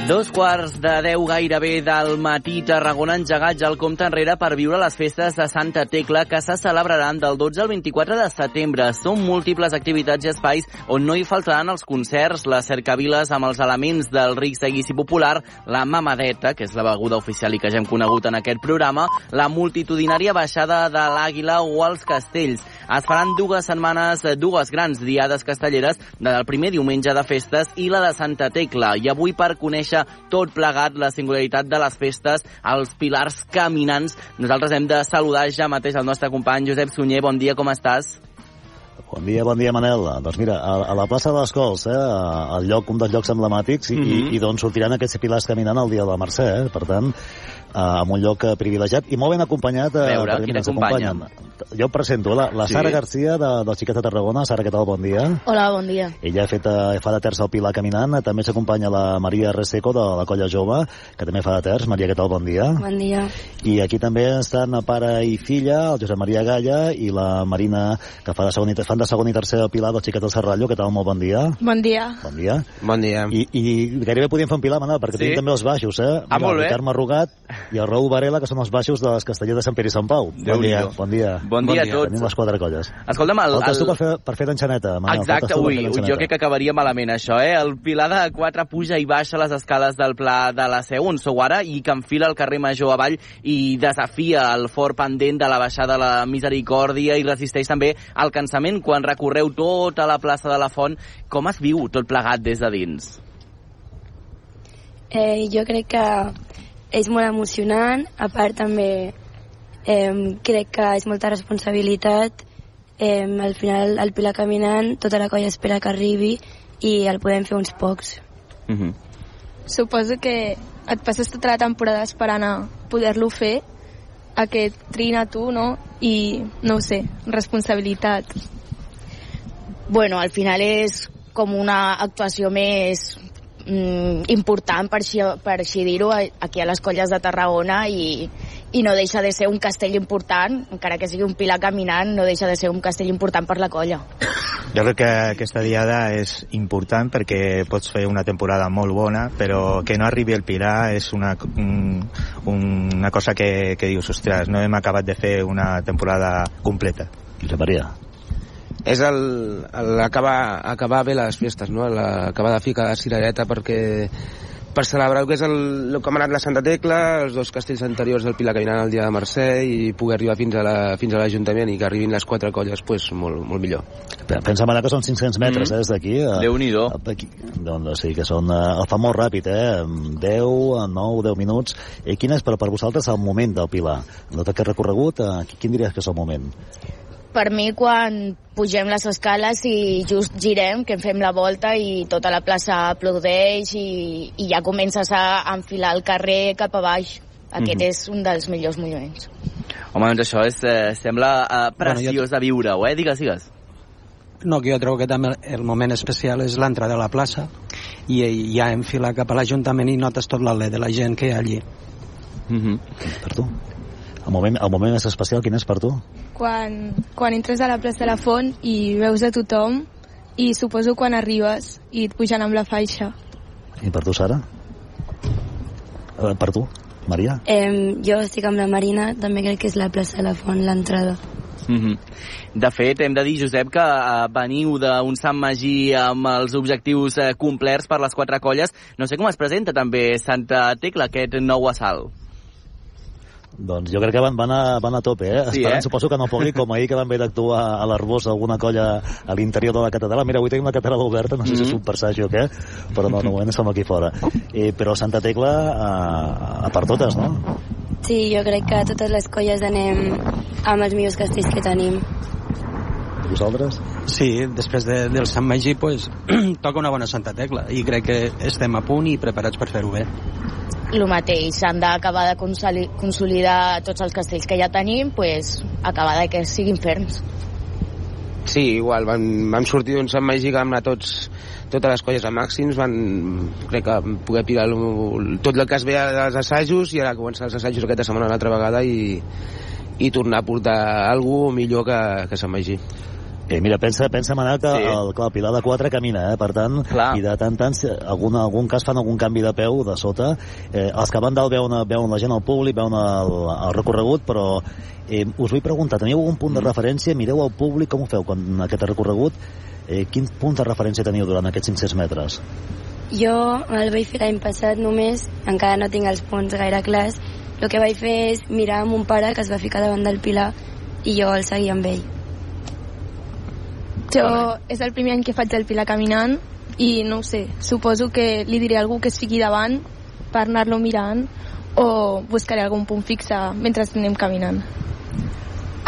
Dos quarts de deu gairebé del matí, Tarragona ha engegat ja el compte enrere per viure les festes de Santa Tecla que se celebraran del 12 al 24 de setembre. Són múltiples activitats i espais on no hi faltaran els concerts, les cercaviles amb els elements del ric seguici popular, la mamadeta, que és la beguda oficial i que ja hem conegut en aquest programa, la multitudinària baixada de l'Àguila o els castells. Es faran dues setmanes, dues grans diades castelleres, del primer diumenge de festes i la de Santa Tecla. I avui per conèixer tot plegat la singularitat de les festes, els pilars caminants. Nosaltres hem de saludar ja mateix el nostre company Josep Sunyer. Bon dia, com estàs? Bon dia, bon dia, Manel. Doncs mira, a, a la plaça de les Cols, eh, el lloc, un dels llocs emblemàtics, i, mm -hmm. i, i doncs sortiran aquests pilars caminant el dia de la Mercè, eh? per tant, en un lloc privilegiat i molt ben acompanyat. Eh, a veure, qui t'acompanya? Jo em presento, la, la Sara sí. Garcia de, del Xiquet de Tarragona. Sara, què tal? Bon dia. Hola, bon dia. Ella ha fet, eh, fa de terç el Pilar caminant. També s'acompanya la Maria Reseco de la Colla Jove, que també fa de terç. Maria, què tal? Bon dia. Bon dia. I aquí també estan pare i filla, el Josep Maria Galla i la Marina, que fa de segon i, fan de segon i tercer el Pilar del Xiquet del Serrallo. Què tal? Molt bon dia. Bon dia. Bon dia. Bon dia. I, i gairebé podíem fer un Pilar, Manel, perquè sí? tenim també els baixos, eh? Ah, molt bé. El Carme Rugat i el Raúl Varela, que són els baixos de les Castellers de Sant Pere i Sant Pau. Bon dia. Bon dia. Bon dia a tots. Tenim les quatre colles. Escolta'm, el... Faltes tu per fer, per fer d'enxaneta, Manel. Exacte, ui, jo crec que acabaria malament això, eh? El Pilar de 4 puja i baixa les escales del Pla de la Seu, on sou ara, i que enfila el carrer Major avall i desafia el fort pendent de la baixada de la Misericòrdia i resisteix també al cansament quan recorreu tota la plaça de la Font. Com es viu tot plegat des de dins? Eh, jo crec que és molt emocionant, a part també eh, crec que és molta responsabilitat eh, al final el Pilar caminant tota la colla espera que arribi i el podem fer uns pocs mm -hmm. Suposo que et passes tota la temporada esperant a poder-lo fer a que et triïn a tu, no? I, no ho sé, responsabilitat. Bueno, al final és com una actuació més mm, important, per així, per així dir-ho, aquí a les colles de Tarragona i, i no deixa de ser un castell important, encara que sigui un pilar caminant, no deixa de ser un castell important per la colla. Jo crec que aquesta diada és important perquè pots fer una temporada molt bona, però que no arribi el Pilar és una, un, una cosa que, que dius, ostres, no hem acabat de fer una temporada completa. Josep Maria és el, el acabar, acabar bé les festes, no? acabar de ficar cirereta perquè per celebrar el que és el, el que ha anat la Santa Tecla, els dos castells anteriors del Pilar caminant el dia de Mercè i poder arribar fins a la, fins a l'Ajuntament i que arribin les quatre colles, pues, molt, molt millor. Pensa, Manà, que són 500 metres, mm. eh, des d'aquí. Eh, Déu-n'hi-do. Doncs sí, que són... Eh, el fa molt ràpid, eh? 10, 9, 10 minuts. I quin és per, per vosaltres el moment del Pilar? No aquest recorregut, eh, quin diries que és el moment? Per mi quan pugem les escales i just girem, que fem la volta i tota la plaça aplaudeix i, i ja comences a enfilar el carrer cap a baix. Aquest mm -hmm. és un dels millors moments. Home, doncs això és, eh, sembla eh, preciós bueno, jo... de viure-ho, eh? Digues, digues. No, que jo trobo que també el moment especial és l'entrada a la plaça i, i ja enfilar cap a l'Ajuntament i notes tot l'alè de la gent que hi ha allí. Mm -hmm. Per tu? El moment, el moment més especial, quin és per tu? Quan, quan entres a la plaça de la Font i veus a tothom i suposo quan arribes i et pugen amb la faixa. I per tu, Sara? Eh, per tu, Maria? Eh, jo estic amb la Marina, també crec que és la plaça de la Font, l'entrada. Mm -hmm. De fet, hem de dir, Josep, que uh, veniu d'un Sant Magí amb els objectius uh, complerts per les quatre colles. No sé com es presenta també Santa Tecla, aquest nou assalt. Doncs jo crec que van, van, a, van a tope, eh? Sí, Esperant, eh? suposo que no pugui, com ahir que van haver d'actuar a l'Arbós alguna colla a l'interior de la catedral. Mira, avui tenim la catedral oberta, no sé si és un persagi o què, però no, de moment som aquí fora. Eh, però Santa Tecla a, a per totes, no? Sí, jo crec que totes les colles anem amb els millors castells que tenim. I vosaltres? Sí, després de, del Sant Magí pues, *clears throat* toca una bona Santa Tecla i crec que estem a punt i preparats per fer-ho bé. El mateix, s'han d'acabar de consoli- consolidar tots els castells que ja tenim, pues, acabar de que siguin ferms. Sí, igual, vam, vam sortir d'un Sant Magí que vam anar tots, totes les colles a màxims, van, crec que poder pilar lo- tot el que es veia dels assajos i ara començar els assajos aquesta setmana una altra vegada i, i tornar a portar alguna millor que, que Sant Magí. Eh, mira, pensa, pensa Manel, que Sí. el, clar, el Pilar de 4 camina, eh? per tant, Clar. i de tant en tant, si algun, algun cas fan algun canvi de peu de sota. Eh, els que van dalt veuen, veuen la gent al públic, veuen el, el recorregut, però eh, us vull preguntar, teniu algun punt de referència? Mireu al públic, com ho feu quan aquest recorregut? Eh, quin punt de referència teniu durant aquests 500 metres? Jo el vaig fer l'any passat només, encara no tinc els punts gaire clars. El que vaig fer és mirar amb un pare que es va ficar davant del Pilar i jo el seguia amb ell. Jo és el primer any que faig el Pilar caminant i no ho sé, suposo que li diré a algú que es fiqui davant per anar-lo mirant o buscaré algun punt fixe mentre anem caminant.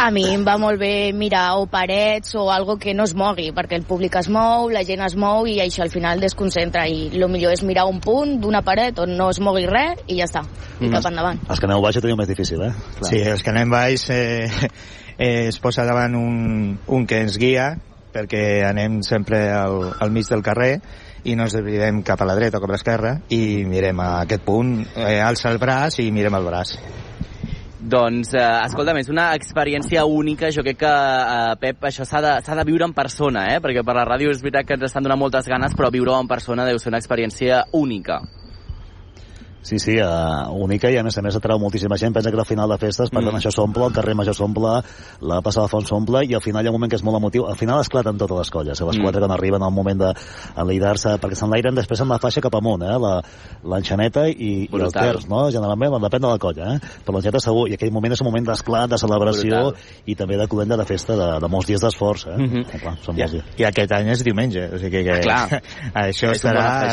A mi em va molt bé mirar o parets o algo que no es mogui, perquè el públic es mou, la gent es mou i això al final desconcentra i el millor és mirar un punt d'una paret on no es mogui res i ja està, i Mhm. cap endavant. Els que aneu baix ho teniu més difícil, eh? Sí, els que anem baix eh, eh, es posa davant un, un que ens guia perquè anem sempre al, al mig del carrer i no ens desviem cap a la dreta o cap a l'esquerra i mirem a aquest punt, eh, alça el braç i mirem el braç. Doncs, eh, escolta'm, és una experiència única. Jo crec que, eh, Pep, això s'ha de, de viure en persona, eh? Perquè per la ràdio és veritat que ens estan donant moltes ganes, però viure-ho en persona deu ser una experiència única. Sí, sí, uh, única i a més a més atrau moltíssima gent. Pensa que al final de festes, per tant, això s'omple, el carrer Major s'omple, la de Font s'omple i al final hi ha un moment que és molt emotiu. Al final esclaten totes les colles, eh? les Mm. quatre quan arriben al moment d'enlairar-se, perquè s'enlairen després amb la faixa cap amunt, eh? la- l'enxaneta i, i el Brutal. terç, no? generalment, depèn de la colla, eh? però l'enxaneta segur, i aquell moment és un moment d'esclat, de celebració Brutal. i també de cloenda de festa, de, de molts dies d'esforç. Eh? Mhm. Eh, clar, són I, dies. I aquest any és diumenge, o sigui que, Ah, clar. *laughs* això És estarà...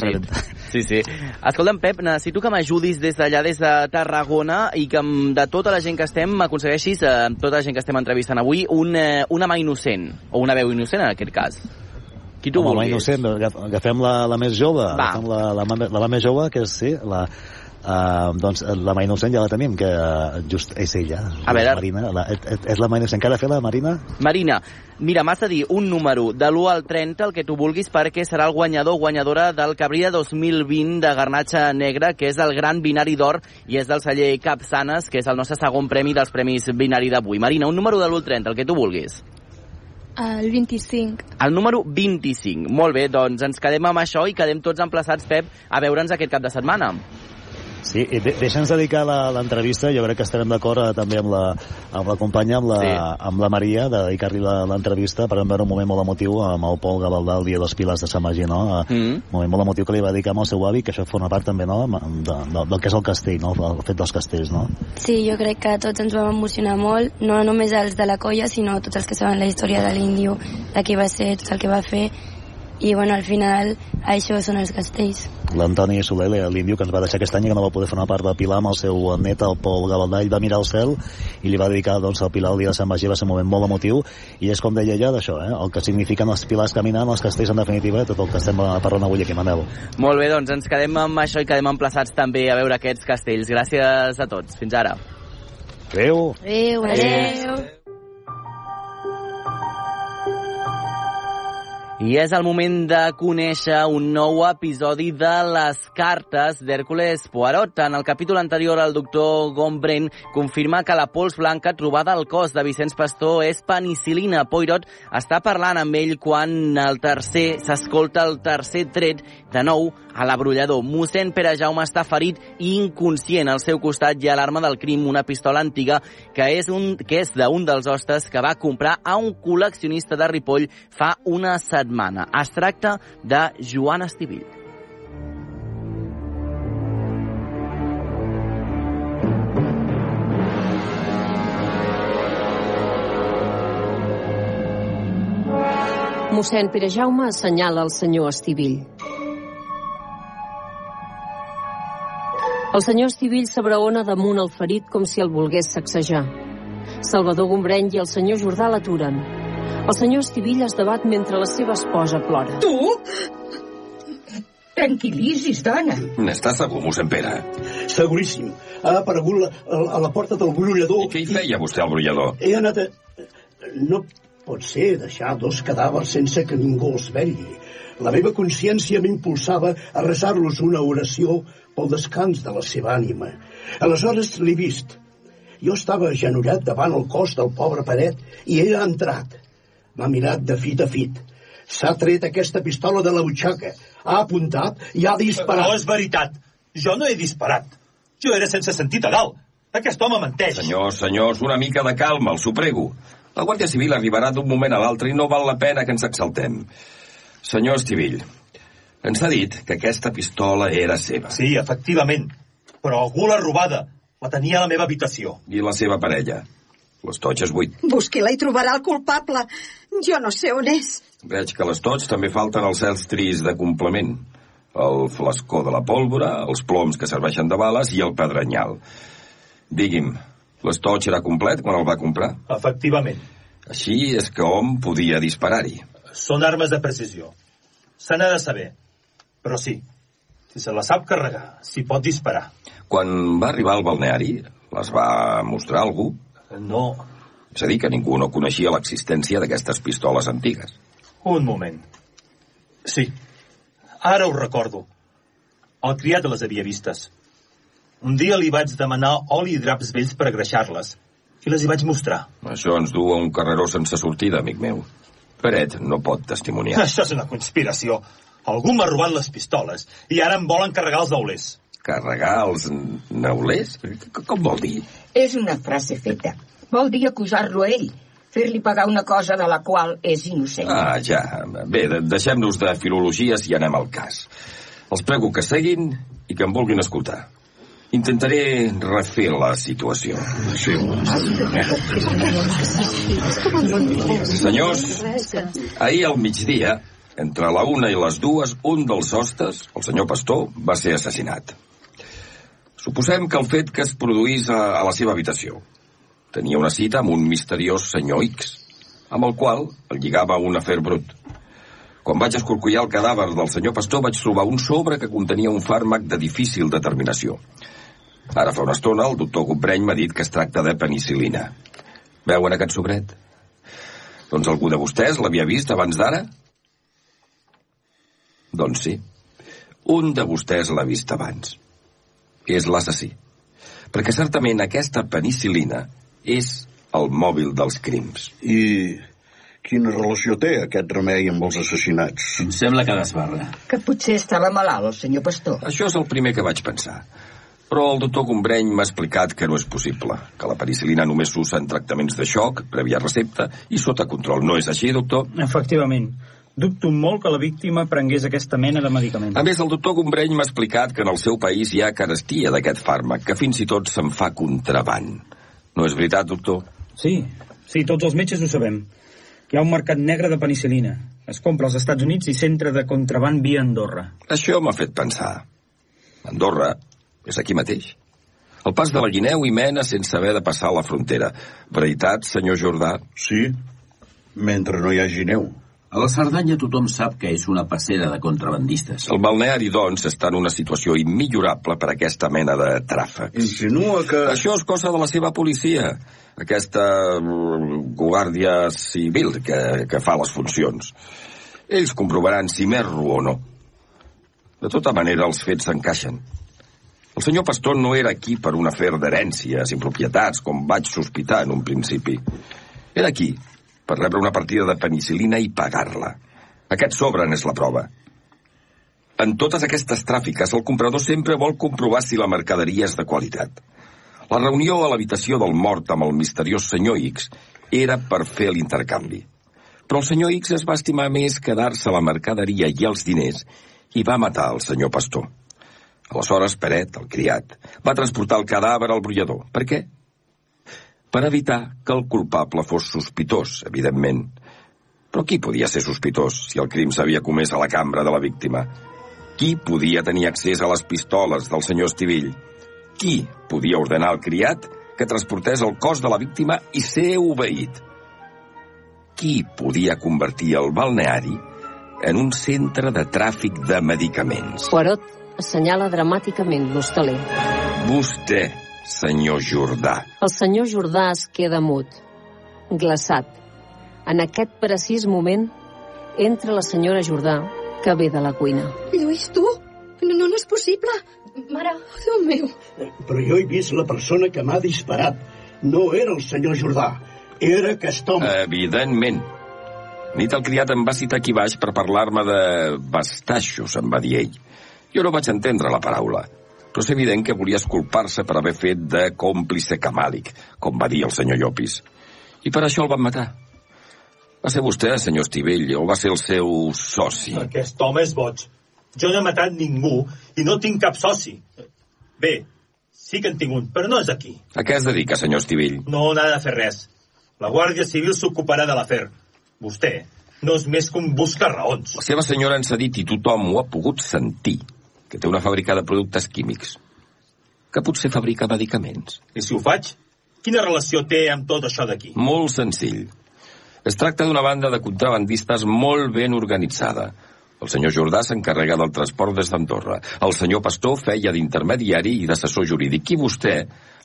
Sí, sí. *laughs* Escolta'm, Pep, necessito que m'ajudis des d'allà, des de Tarragona, i que de tota la gent que estem m'aconsegueixis, eh, tota la gent que estem entrevistant avui, un, eh, una mà innocent, o una veu innocent en aquest cas. Qui tu Home, vulguis. innocent, agaf- agafem la, la més jove, Va. agafem la, la, la, la, més jove, que és, sí, la, Uh, doncs la mà innocent ja la tenim, que uh, just és ella, A veure. la Marina. La, és, és la mà innocent. De fer la Marina? Marina, mira, m'has de dir un número de l'1 al 30, el que tu vulguis, perquè serà el guanyador o guanyadora del Cabrilla 2020 de Garnatxa Negra, que és el gran binari d'or i és del celler Capçanes, que és el nostre segon premi dels premis binari d'avui. Marina, un número de l'1 al 30, el que tu vulguis. El 25. El número 25. Molt bé, doncs ens quedem amb això i quedem tots emplaçats, Pep, a veure'ns aquest cap de setmana. Sí, i de, deixa'ns dedicar la- l'entrevista, jo crec que estarem d'acord eh, també amb la, amb la companya, amb la, Sí. amb la Maria, de dedicar-li la- l'entrevista per veure un moment molt emotiu amb el Pol Gavaldà el dia dels Pilars de Sant Magí, no? Mm. Un moment molt emotiu que li va dedicar amb el seu avi, que això forma part també, no?, de, de, del que és el castell, no?, el fet dels castells, no? Sí, jo crec que tots ens vam emocionar molt, no només els de la colla, sinó tots els que saben la història de l'índio, de qui va ser, tot el que va fer, i bueno, al final això són els castells. l'Antoni Soler, l'índio que ens va deixar aquest any i que no va poder formar part de Pilar amb el seu net, el Pol Gavaldà, ell va mirar al cel i li va dedicar doncs, al Pilar el dia de Sant Magí, va ser un moment molt emotiu i és com deia ella d'això, eh? el que signifiquen els pilars caminant, els castells en definitiva, tot el que estem parlant avui aquí, Manel. Molt bé, doncs ens quedem amb això i quedem emplaçats també a veure aquests castells. Gràcies a tots. Fins ara. Adéu. Adéu. Adéu. I és el moment de conèixer un nou episodi de les cartes d'Hèrcules Poirot. En el capítol anterior, el doctor Gombrén confirma que la pols blanca trobada al cos de Vicenç Pastor és penicilina. Poirot està parlant amb ell quan el tercer s'escolta el tercer tret de nou a l'abrollador. Mossèn Pere Jaume està ferit i inconscient. Al seu costat hi ha l'arma del crim, una pistola antiga que és, un, que és d'un dels hostes que va comprar a un col·leccionista de Ripoll fa una setmana. Es tracta de Joan Estivill. Mossèn Pere Jaume assenyala el senyor Estivill. El senyor Estivill s'abraona damunt el ferit com si el volgués sacsejar. Salvador Gombreny i el senyor Jordà l'aturen. El senyor Estivill es debat mentre la seva esposa plora. Tu? Tranquil·lisis, dona. N'estàs segur, mossèn Pere? Seguríssim. Ha aparegut la, a, a la porta del brollador. I què hi feia vostè al brollador? He anat a... No pot ser deixar dos cadàvers sense que ningú els vetlli. La meva consciència m'impulsava a resar-los una oració pel descans de la seva ànima. Aleshores l'he vist. Jo estava agenollat davant el cos del pobre Paret i ell ha entrat. M'ha mirat de fit a fit. S'ha tret aquesta pistola de la butxaca, ha apuntat i ha disparat. No és veritat. Jo no he disparat. Jo era sense sentit a dalt. Aquest home menteix. Senyors, senyors, una mica de calma, els ho prego. La Guàrdia Civil arribarà d'un moment a l'altre i no val la pena que ens exaltem. Senyor Estivill, ens ha dit que aquesta pistola era seva. Sí, efectivament. Però algú l'ha robada. La tenia a la meva habitació. I la seva parella? L'estoig és buit. Busqui-la i trobarà el culpable. Jo no sé on és. Veig que a l'estoig també falten els cels tris de complement. El flascó de la pólvora, els ploms que serveixen de bales i el pedrenyal. Digui'm, l'estoig era complet quan el va comprar? Efectivament. Així és que hom podia disparar-hi. Són armes de precisió. Se n'ha de saber. Però sí, si se la sap carregar, s'hi pot disparar. Quan va arribar al balneari, les va mostrar algú? No. És a dir, que ningú no coneixia l'existència d'aquestes pistoles antigues. Un moment. Sí, ara ho recordo. El criat les havia vistes. Un dia li vaig demanar oli i draps vells per agreixar-les i les hi vaig mostrar. Això ens du a un carreró sense sortida, amic meu. Peret no pot testimoniar. Això és una conspiració. Algú m'ha robat les pistoles i ara em volen carregar els neulers. Carregar els neulers? Com vol dir? És una frase feta. Vol dir acusar-lo a ell, fer-li pagar una cosa de la qual és innocent. Ah, ja. Bé, de deixem-nos de filologies i anem al cas. Els prego que seguin i que em vulguin escoltar. Intentaré refer la situació. Sí. Senyors, ahir al migdia, entre la una i les dues, un dels hostes, el senyor Pastor, va ser assassinat. Suposem que el fet que es produís a, a la seva habitació. Tenia una cita amb un misteriós senyor X, amb el qual el lligava un afer brut. Quan vaig escorcollar el cadàver del senyor Pastor vaig trobar un sobre que contenia un fàrmac de difícil determinació. Ara fa una estona el doctor Gombreny m'ha dit que es tracta de penicilina. Veuen aquest sobret? Doncs algú de vostès l'havia vist abans d'ara? Doncs sí. Un de vostès l'ha vist abans. És l'assassí. Perquè certament aquesta penicilina és el mòbil dels crims. I quina relació té aquest remei amb els assassinats? Em sembla que desbarra. Que potser estava malalt, el senyor Pastor. Això és el primer que vaig pensar. Però el doctor Gombreny m'ha explicat que no és possible, que la penicilina només s'usa en tractaments de xoc, prèvia recepta i sota control. No és així, doctor? Efectivament. Dubto molt que la víctima prengués aquesta mena de medicament. A més, el doctor Gombreny m'ha explicat que en el seu país hi ha carestia d'aquest fàrmac, que fins i tot se'n fa contraband. No és veritat, doctor? Sí, sí, tots els metges ho sabem. Hi ha un mercat negre de penicilina. Es compra als Estats Units i s'entra de contraband via Andorra. Això m'ha fet pensar. Andorra és aquí mateix. El pas de la Guineu i mena sense haver de passar la frontera. Veritat, senyor Jordà? Sí, mentre no hi hagi neu. A la Cerdanya tothom sap que és una passera de contrabandistes. El balneari, doncs, està en una situació immillorable per a aquesta mena de tràfics. Insinua que... Això és cosa de la seva policia, aquesta mm, guàrdia civil que, que fa les funcions. Ells comprovaran si m'erro o no. De tota manera, els fets s'encaixen. El senyor Pastor no era aquí per un afer d'herències i propietats, com vaig sospitar en un principi. Era aquí per rebre una partida de penicilina i pagar-la. Aquest sobre n'és la prova. En totes aquestes tràfiques, el comprador sempre vol comprovar si la mercaderia és de qualitat. La reunió a l'habitació del mort amb el misteriós senyor X era per fer l'intercanvi. Però el senyor X es va estimar més quedar-se la mercaderia i els diners i va matar el senyor Pastor. Aleshores, Peret, el criat, va transportar el cadàver al brollador. Per què? Per evitar que el culpable fos sospitós, evidentment. Però qui podia ser sospitós si el crim s'havia comès a la cambra de la víctima? Qui podia tenir accés a les pistoles del senyor Estivill? Qui podia ordenar al criat que transportés el cos de la víctima i ser obeït? Qui podia convertir el balneari en un centre de tràfic de medicaments? Poirot assenyala dramàticament l'hostaler. Vostè, senyor Jordà. El senyor Jordà es queda mut, glaçat. En aquest precís moment entra la senyora Jordà, que ve de la cuina. Lluís, tu? No, no, no és possible. Mare, oh, Déu meu. Però jo he vist la persona que m'ha disparat. No era el senyor Jordà, era aquest home. Evidentment. Nit el criat em va citar aquí baix per parlar-me de bastaixos, em va dir ell. Jo no vaig entendre la paraula, però és evident que volia esculpar-se per haver fet de còmplice camàlic, com va dir el senyor Llopis. I per això el van matar. Va ser vostè, senyor Estivell, o va ser el seu soci? Aquest home és boig. Jo no he matat ningú i no tinc cap soci. Bé, sí que en tinc un, però no és aquí. A què es dedica, senyor Estivell? No n'ha de fer res. La Guàrdia Civil s'ocuparà de l'afer. Vostè no és més que un busca raons. La seva senyora ens ha dit, i tothom ho ha pogut sentir, que té una fàbrica de productes químics. Que potser fabrica medicaments. I si ho faig, quina relació té amb tot això d'aquí? Molt senzill. Es tracta d'una banda de contrabandistes molt ben organitzada. El senyor Jordà s'encarrega del transport des d'Andorra. El senyor Pastor feia d'intermediari i d'assessor jurídic. I vostè,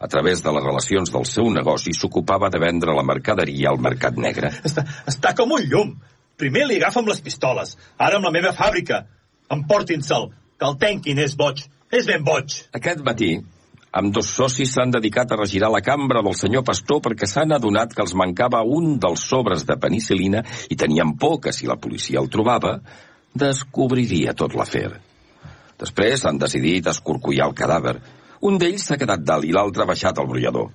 a través de les relacions del seu negoci, s'ocupava de vendre la mercaderia al mercat negre. Està, està com un llum. Primer li agafa amb les pistoles, ara amb la meva fàbrica. Emportin-se'l, que el tenquin, és boig. És ben boig. Aquest matí, amb dos socis s'han dedicat a regirar la cambra del senyor Pastor perquè s'han adonat que els mancava un dels sobres de penicilina i tenien por que, si la policia el trobava, descobriria tot l'afer. Després han decidit escorcollar el cadàver. Un d'ells s'ha quedat dalt i l'altre ha baixat al brollador.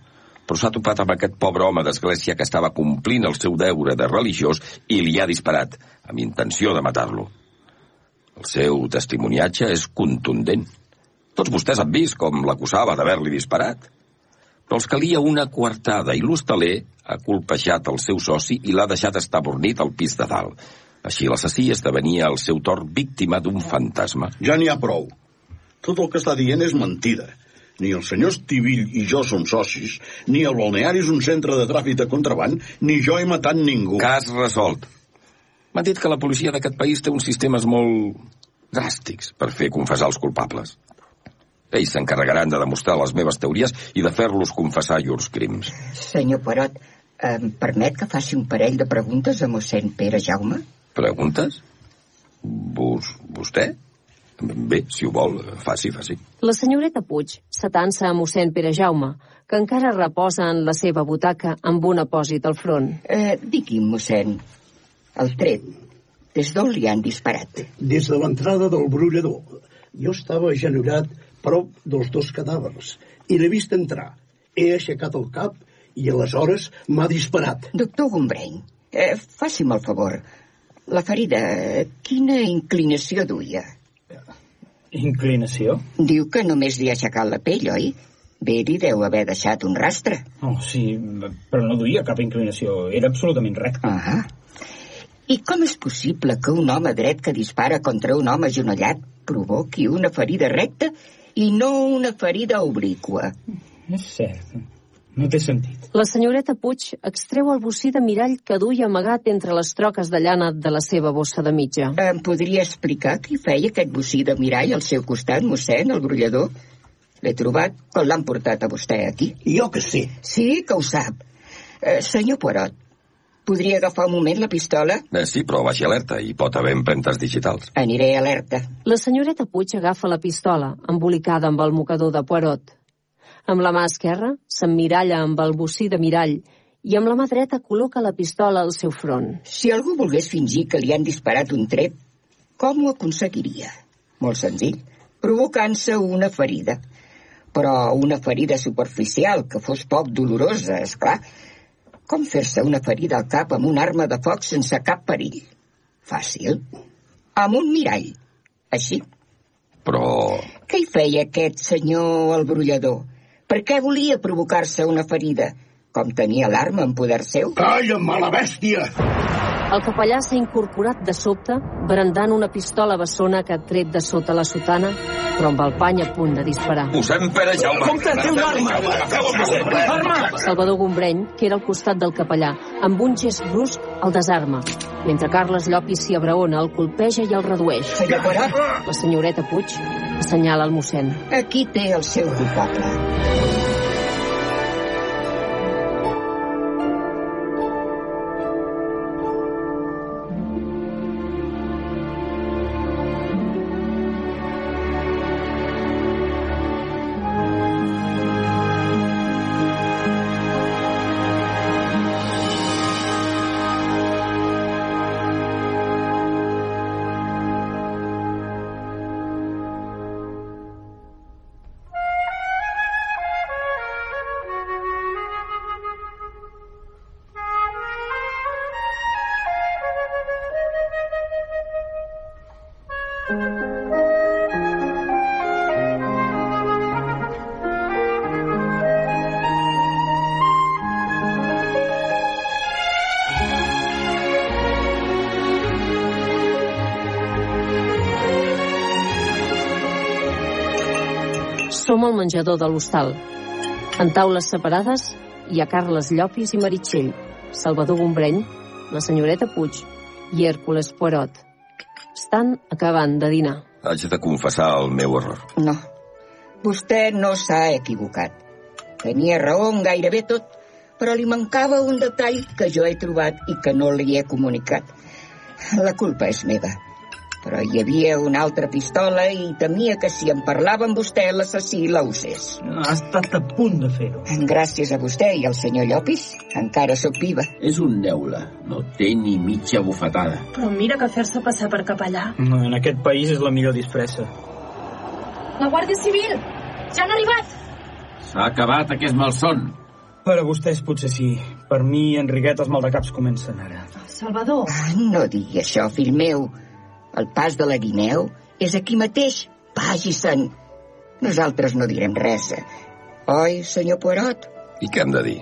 Però s'ha topat amb aquest pobre home d'església que estava complint el seu deure de religiós i li ha disparat, amb intenció de matar-lo. El seu testimoniatge és contundent. Tots vostès han vist com l'acusava d'haver-li disparat. Però els calia una coartada i l'hostaler ha colpejat el seu soci i l'ha deixat estabornit al pis de dalt. Així l'assassí esdevenia al seu torn víctima d'un fantasma. Ja n'hi ha prou. Tot el que està dient és mentida. Ni el senyor Estivill i jo som socis, ni el balneari és un centre de tràfic de contraband, ni jo he matat ningú. Cas resolt. M'han dit que la policia d'aquest país té uns sistemes molt dràstics per fer confessar els culpables. Ells s'encarregaran de demostrar les meves teories i de fer-los confessar llurs crims. Senyor Poirot, em permet que faci un parell de preguntes a mossèn Pere Jaume? Preguntes? Vos, vostè? Bé, si ho vol, faci, faci. La senyoreta Puig s'atansa a mossèn Pere Jaume, que encara reposa en la seva butaca amb un apòsit al front. Eh, digui'm, mossèn, el tret, des d'on li han disparat? Des de l'entrada del brollador. Jo estava agenollat prop dels dos cadàvers i l'he vist entrar. He aixecat el cap i aleshores m'ha disparat. Doctor Gombreny, eh, faci'm el favor. La ferida, quina inclinació duia? Inclinació? Diu que només li ha aixecat la pell, oi? Bé, li deu haver deixat un rastre. Oh, sí, però no duia cap inclinació. Era absolutament recte. Ah. I com és possible que un home dret que dispara contra un home agenollat provoqui una ferida recta i no una ferida obliqua? És cert. No té sentit. La senyoreta Puig extreu el bocí de mirall que duia amagat entre les troques de llana de la seva bossa de mitja. Em podria explicar qui feia aquest bocí de mirall al seu costat, mossèn, el brollador? L'he trobat quan l'han portat a vostè aquí. Jo que sé. Sí, que ho sap. Eh, senyor Poirot, Podria agafar un moment la pistola? Eh, sí, però baixi alerta, hi pot haver empremtes digitals. Aniré alerta. La senyoreta Puig agafa la pistola, embolicada amb el mocador de Poirot. Amb la mà esquerra s'emmiralla amb el bocí de mirall i amb la mà dreta col·loca la pistola al seu front. Si algú volgués fingir que li han disparat un tret, com ho aconseguiria? Molt senzill, provocant-se una ferida. Però una ferida superficial, que fos poc dolorosa, és clar. Com fer-se una ferida al cap amb una arma de foc sense cap perill? Fàcil. Amb un mirall. Així. Però... Què hi feia aquest senyor el brollador? Per què volia provocar-se una ferida? Com tenia l'arma en poder seu? Calla, mala bèstia! El capellà s'ha incorporat de sobte, brandant una pistola bessona que ha tret de sota la sotana, però amb el pany a punt de disparar. Posem pere, Jaume! Compte, té una arma! Arma! Salvador Gombreny, que era al costat del capellà, amb un gest brusc el desarma, mentre Carles Llopis s'hi abraona, el colpeja i el redueix. La senyoreta Puig assenyala el mossèn. Aquí té el seu culpable. Al menjador de l'hostal. En taules separades hi ha Carles Llopis i Meritxell, Salvador Gombreny, la senyoreta Puig i Hèrcules Poirot. Estan acabant de dinar. Haig de confessar el meu error. No. Vostè no s'ha equivocat. Tenia raó en gairebé tot, però li mancava un detall que jo he trobat i que no li he comunicat. La culpa és meva. Però hi havia una altra pistola i temia que si en parlava amb vostè l'assassí la usés. Ha estat a punt de fer-ho. Gràcies a vostè i al senyor Llopis, encara sóc viva. És un neula. No té ni mitja bufetada. Però mira que fer-se passar per capellà. No, en aquest país és la millor disfressa. La Guàrdia Civil! Ja han arribat! S'ha acabat aquest malson. Per a vostès potser sí. Per mi, Enriquet, els maldecaps comencen ara. Salvador! Ah, no digui això, fill meu. El pas de la guineu és aquí mateix. Vagi-se'n. Nosaltres no direm res. Oi, senyor Poirot? I què hem de dir?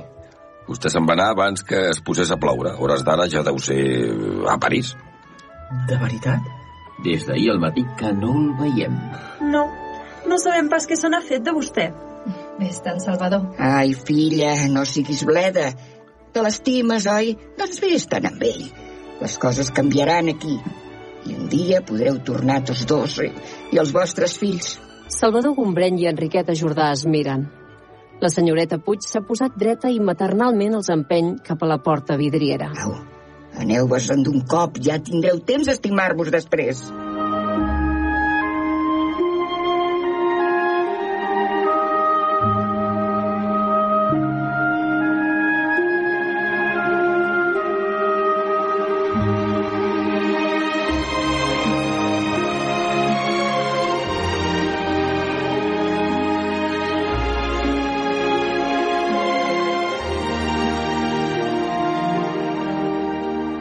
Vostè se'n va anar abans que es posés a ploure. A hores d'ara ja deu ser a París. De veritat? Des d'ahir al matí que no el veiem. No, no sabem pas què se n'ha fet de vostè. Vés-te'n, Salvador. Ai, filla, no siguis bleda. Te l'estimes, oi? Doncs vés-te'n amb ell. Les coses canviaran aquí. I un dia podreu tornar tots dos i, i els vostres fills. Salvador Gombreny i Enriqueta Jordà es miren. La senyoreta Puig s'ha posat dreta i maternalment els empeny cap a la porta vidriera. Au, aneu-vos-en d'un cop, ja tindreu temps d'estimar-vos després.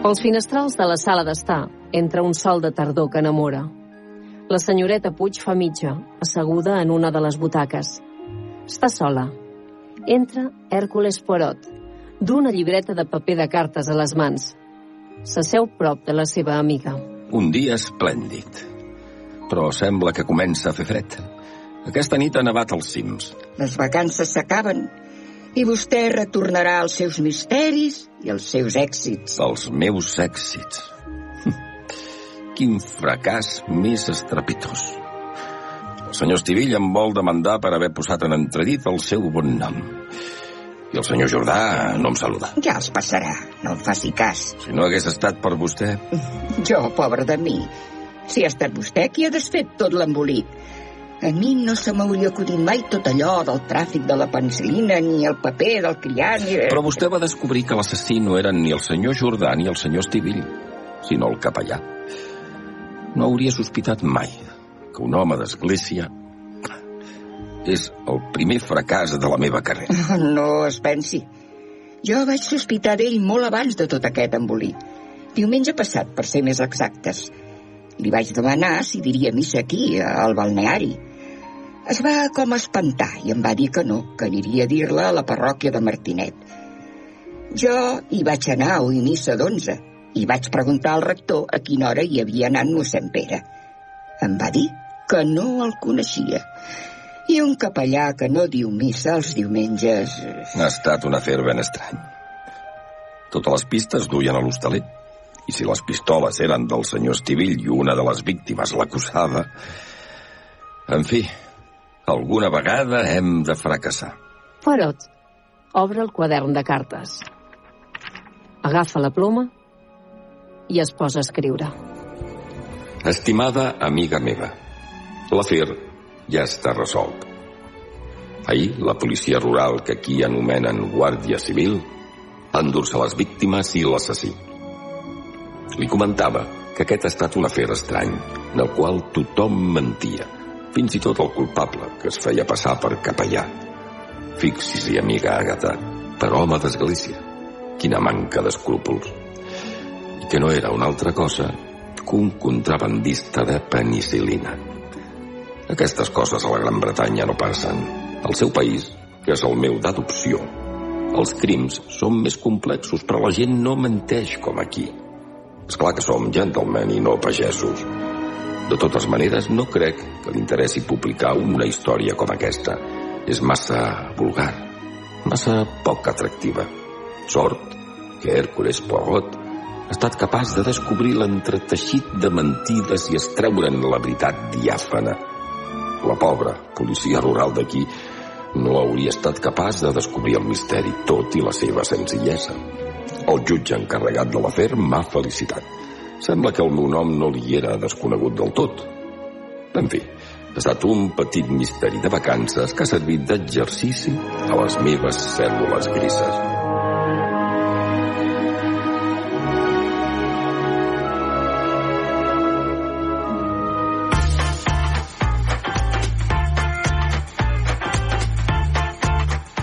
Pels finestrals de la sala d'estar entra un sol de tardor que enamora. La senyoreta Puig fa mitja, asseguda en una de les butaques. Està sola. Entra Hèrcules Poirot, d'una llibreta de paper de cartes a les mans. S'asseu prop de la seva amiga. Un dia esplèndid. Però sembla que comença a fer fred. Aquesta nit ha nevat als cims. Les vacances s'acaben i vostè retornarà als seus misteris i als seus èxits. Els meus èxits. *laughs* Quin fracàs més estrepitós. El senyor Estivill em vol demandar per haver posat en entredit el seu bon nom. I el senyor Jordà no em saluda. Ja els passarà, no em faci cas. Si no hagués estat per vostè... Jo, pobre de mi. Si ha estat vostè qui ha desfet tot l'embolic. A mi no se m'hauria acudit mai tot allò del tràfic de la penicilina, ni el paper del criat, ni... Però vostè va descobrir que l'assassí no eren ni el senyor Jordà ni el senyor Estivill, sinó el capellà. No hauria sospitat mai que un home d'església és el primer fracàs de la meva carrera. No es pensi. Jo vaig sospitar d'ell molt abans de tot aquest embolic. Diumenge passat, per ser més exactes. Li vaig demanar si diria missa aquí, al balneari. Es va com espantar i em va dir que no, que aniria a dir-la a la parròquia de Martinet. Jo hi vaig anar a oir missa d'onze i vaig preguntar al rector a quina hora hi havia anat mossèn Pere. Em va dir que no el coneixia. I un capellà que no diu missa els diumenges... Ha estat un afer ben estrany. Totes les pistes duien a l'hostaler. I si les pistoles eren del senyor Estivill i una de les víctimes l'acusava... En fi, alguna vegada hem de fracassar. Poirot obre el quadern de cartes. Agafa la ploma i es posa a escriure. Estimada amiga meva, l'afer ja està resolt. Ahir, la policia rural, que aquí anomenen Guàrdia Civil, va endur-se les víctimes i l'assassí. Li comentava que aquest ha estat un afer estrany, en el qual tothom mentia, fins i tot el culpable, que es feia passar per capellà. Fixi-s'hi, amiga Agatha, per home d'església. Quina manca d'escrúpols. I que no era una altra cosa que un contrabandista de penicilina. Aquestes coses a la Gran Bretanya no passen. Al seu país, que és el meu d'adopció, els crims són més complexos, però la gent no menteix com aquí. És clar que som gentlemen i no pagesos. De totes maneres, no crec que li interessi publicar una història com aquesta. És massa vulgar, massa poc atractiva. Sort que Hércules Poirot ha estat capaç de descobrir l'entreteixit de mentides i estreure'n la veritat diàfana. La pobra policia rural d'aquí no hauria estat capaç de descobrir el misteri tot i la seva senzillesa. El jutge encarregat de l'afer m'ha felicitat. Sembla que el meu nom no li era desconegut del tot. En fi, ha estat un petit misteri de vacances que ha servit d'exercici a les meves cèl·lules grises.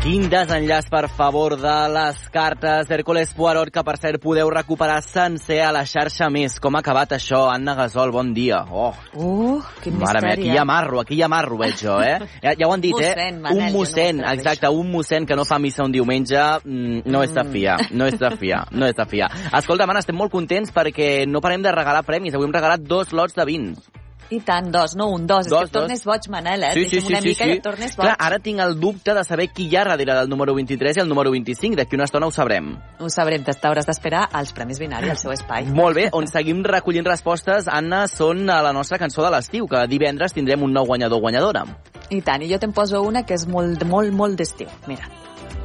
Quin desenllaç, per favor, de les cartes d'Hércules Poirot, que per cert podeu recuperar sencer a la xarxa més. Com ha acabat això? Anna Gasol, bon dia. Oh, Uh, quin mare misteri, aquí hi ha marro, aquí hi ha marro, veig jo, eh? *laughs* Ja, ja ho han dit, Mossèn, eh? Manel, un mossèn, no exacte, un mossèn que no fa missa un diumenge mm, no és de fiar, no és de fiar, no és de fiar. Escolta, man, estem molt contents perquè no parem de regalar premis. Avui hem regalat dos lots de vins. I tant, dos, no un, dos. Dos, és que et tornes boig, Manel, eh? Sí, sí, sí, una sí, mica sí. i et tornes boig. Clar, ara tinc el dubte de saber qui hi ha darrere del número 23 i el número 25. D'aquí una estona ho sabrem. Ho sabrem, t'hauràs d'esperar als Premis Binari, al seu espai. Molt bé, on seguim recollint respostes, Anna, són a la nostra cançó de l'estiu, que divendres tindrem un nou guanyador guanyadora. I tant, i jo te'n poso una que és molt, molt, molt d'estiu. Mira.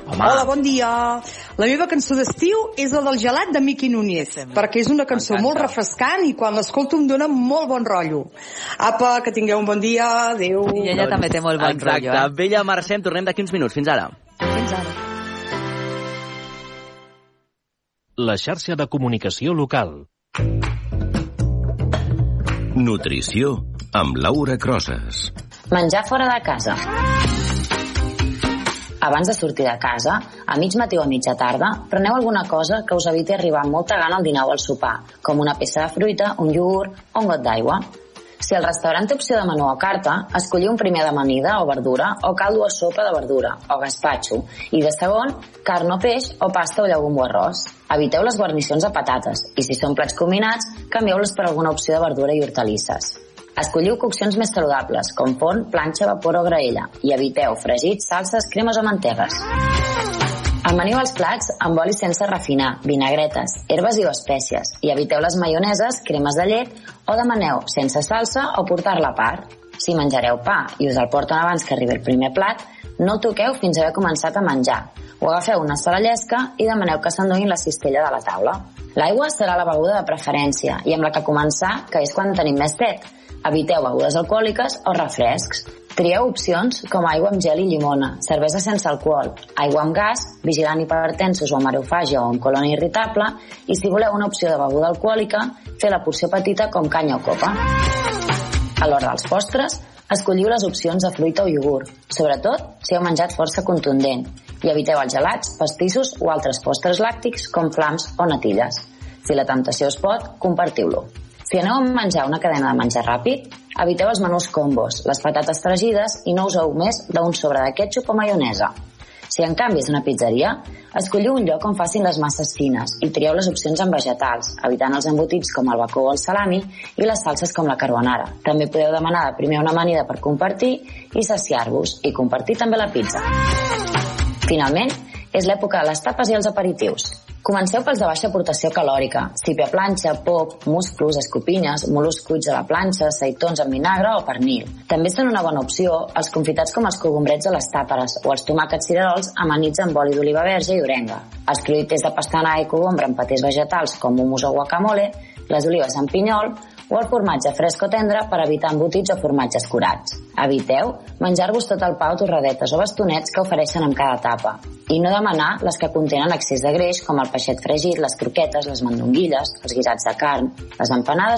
Home. Hola, bon dia. La meva cançó d'estiu és la del gelat de Miqui Núñez, perquè és una cançó molt refrescant i quan l'escolto em dona molt bon rotllo. Apa, que tingueu un bon dia. Adéu. I ella també té molt bon Exacte. rotllo, eh? Bella, marxem, tornem d'aquí uns minuts. Fins ara. Fins ara. La xarxa de comunicació local. Nutrició amb Laura Crosses. Menjar fora de casa. Abans de sortir de casa, a mig matí o a mitja tarda, preneu alguna cosa que us eviti arribar amb molta gana al dinar o al sopar, com una peça de fruita, un iogurt o un got d'aigua. Si el restaurant té opció de menú o carta, escolliu un primer d'amanida o verdura o caldo o sopa de verdura o gaspatxo i de segon, carn o peix o pasta o llegum o arròs. Eviteu les guarnicions de patates i si són plats combinats, canvieu-les per alguna opció de verdura i hortalisses. Escolliu coccions més saludables, com forn, planxa, vapor o graella, i eviteu fregits, salses, cremes o mantegues. Amaniu els plats amb oli sense refinar, vinagretes, herbes i o espècies, i eviteu les maioneses, cremes de llet o demaneu sense salsa o portar-la a part. Si menjareu pa i us el porten abans que arribi el primer plat, no el toqueu fins a haver començat a menjar. o agafeu una sola llesca i demaneu que s'enduguin la cistella de la taula. L'aigua serà la beguda de preferència i amb la que començar, que és quan tenim més set. Eviteu begudes alcohòliques o refrescs. Trieu opcions com aigua amb gel i llimona, cervesa sense alcohol, aigua amb gas, vigilant hipertensos o amb aerofàgia o amb colònia irritable, i si voleu una opció de beguda alcohòlica, fer la porció petita com canya o copa. A l'hora dels postres, escolliu les opcions de fruita o iogurt, sobretot si heu menjat força contundent, i eviteu els gelats, pastissos o altres postres làctics com flams o natilles. Si la temptació es pot, compartiu-lo. Si aneu a menjar una cadena de menjar ràpid, eviteu els menús combos, les patates fregides i no useu més d'un sobre de ketchup o maionesa. Si en canvi és una pizzeria, escolliu un lloc on facin les masses fines i trieu les opcions amb vegetals, evitant els embotits com el bacó o el salami i les salses com la carbonara. També podeu demanar de primer una amanida per compartir i saciar-vos i compartir també la pizza. Finalment, és l'època de les tapes i els aperitius. Comenceu pels de baixa aportació calòrica, sípia planxa, pop, musclos, escopinyes, mol·luscs cuits a la planxa, seitons amb vinagre o pernil. També són una bona opció els confitats com els cogombrets o les tàperes o els tomàquets cirerols amanits amb oli d'oliva verge i orenga. Els cruïtés de pastanaga i cogombra amb patés vegetals com hummus o guacamole, les olives amb pinyol o el formatge fresc o tendre per evitar embotits o formatges curats. Eviteu menjar-vos tot el pa o torradetes o bastonets que ofereixen amb cada tapa i no demanar les que contenen excés de greix com el peixet fregit, les croquetes, les mandonguilles, els guisats de carn, les empanades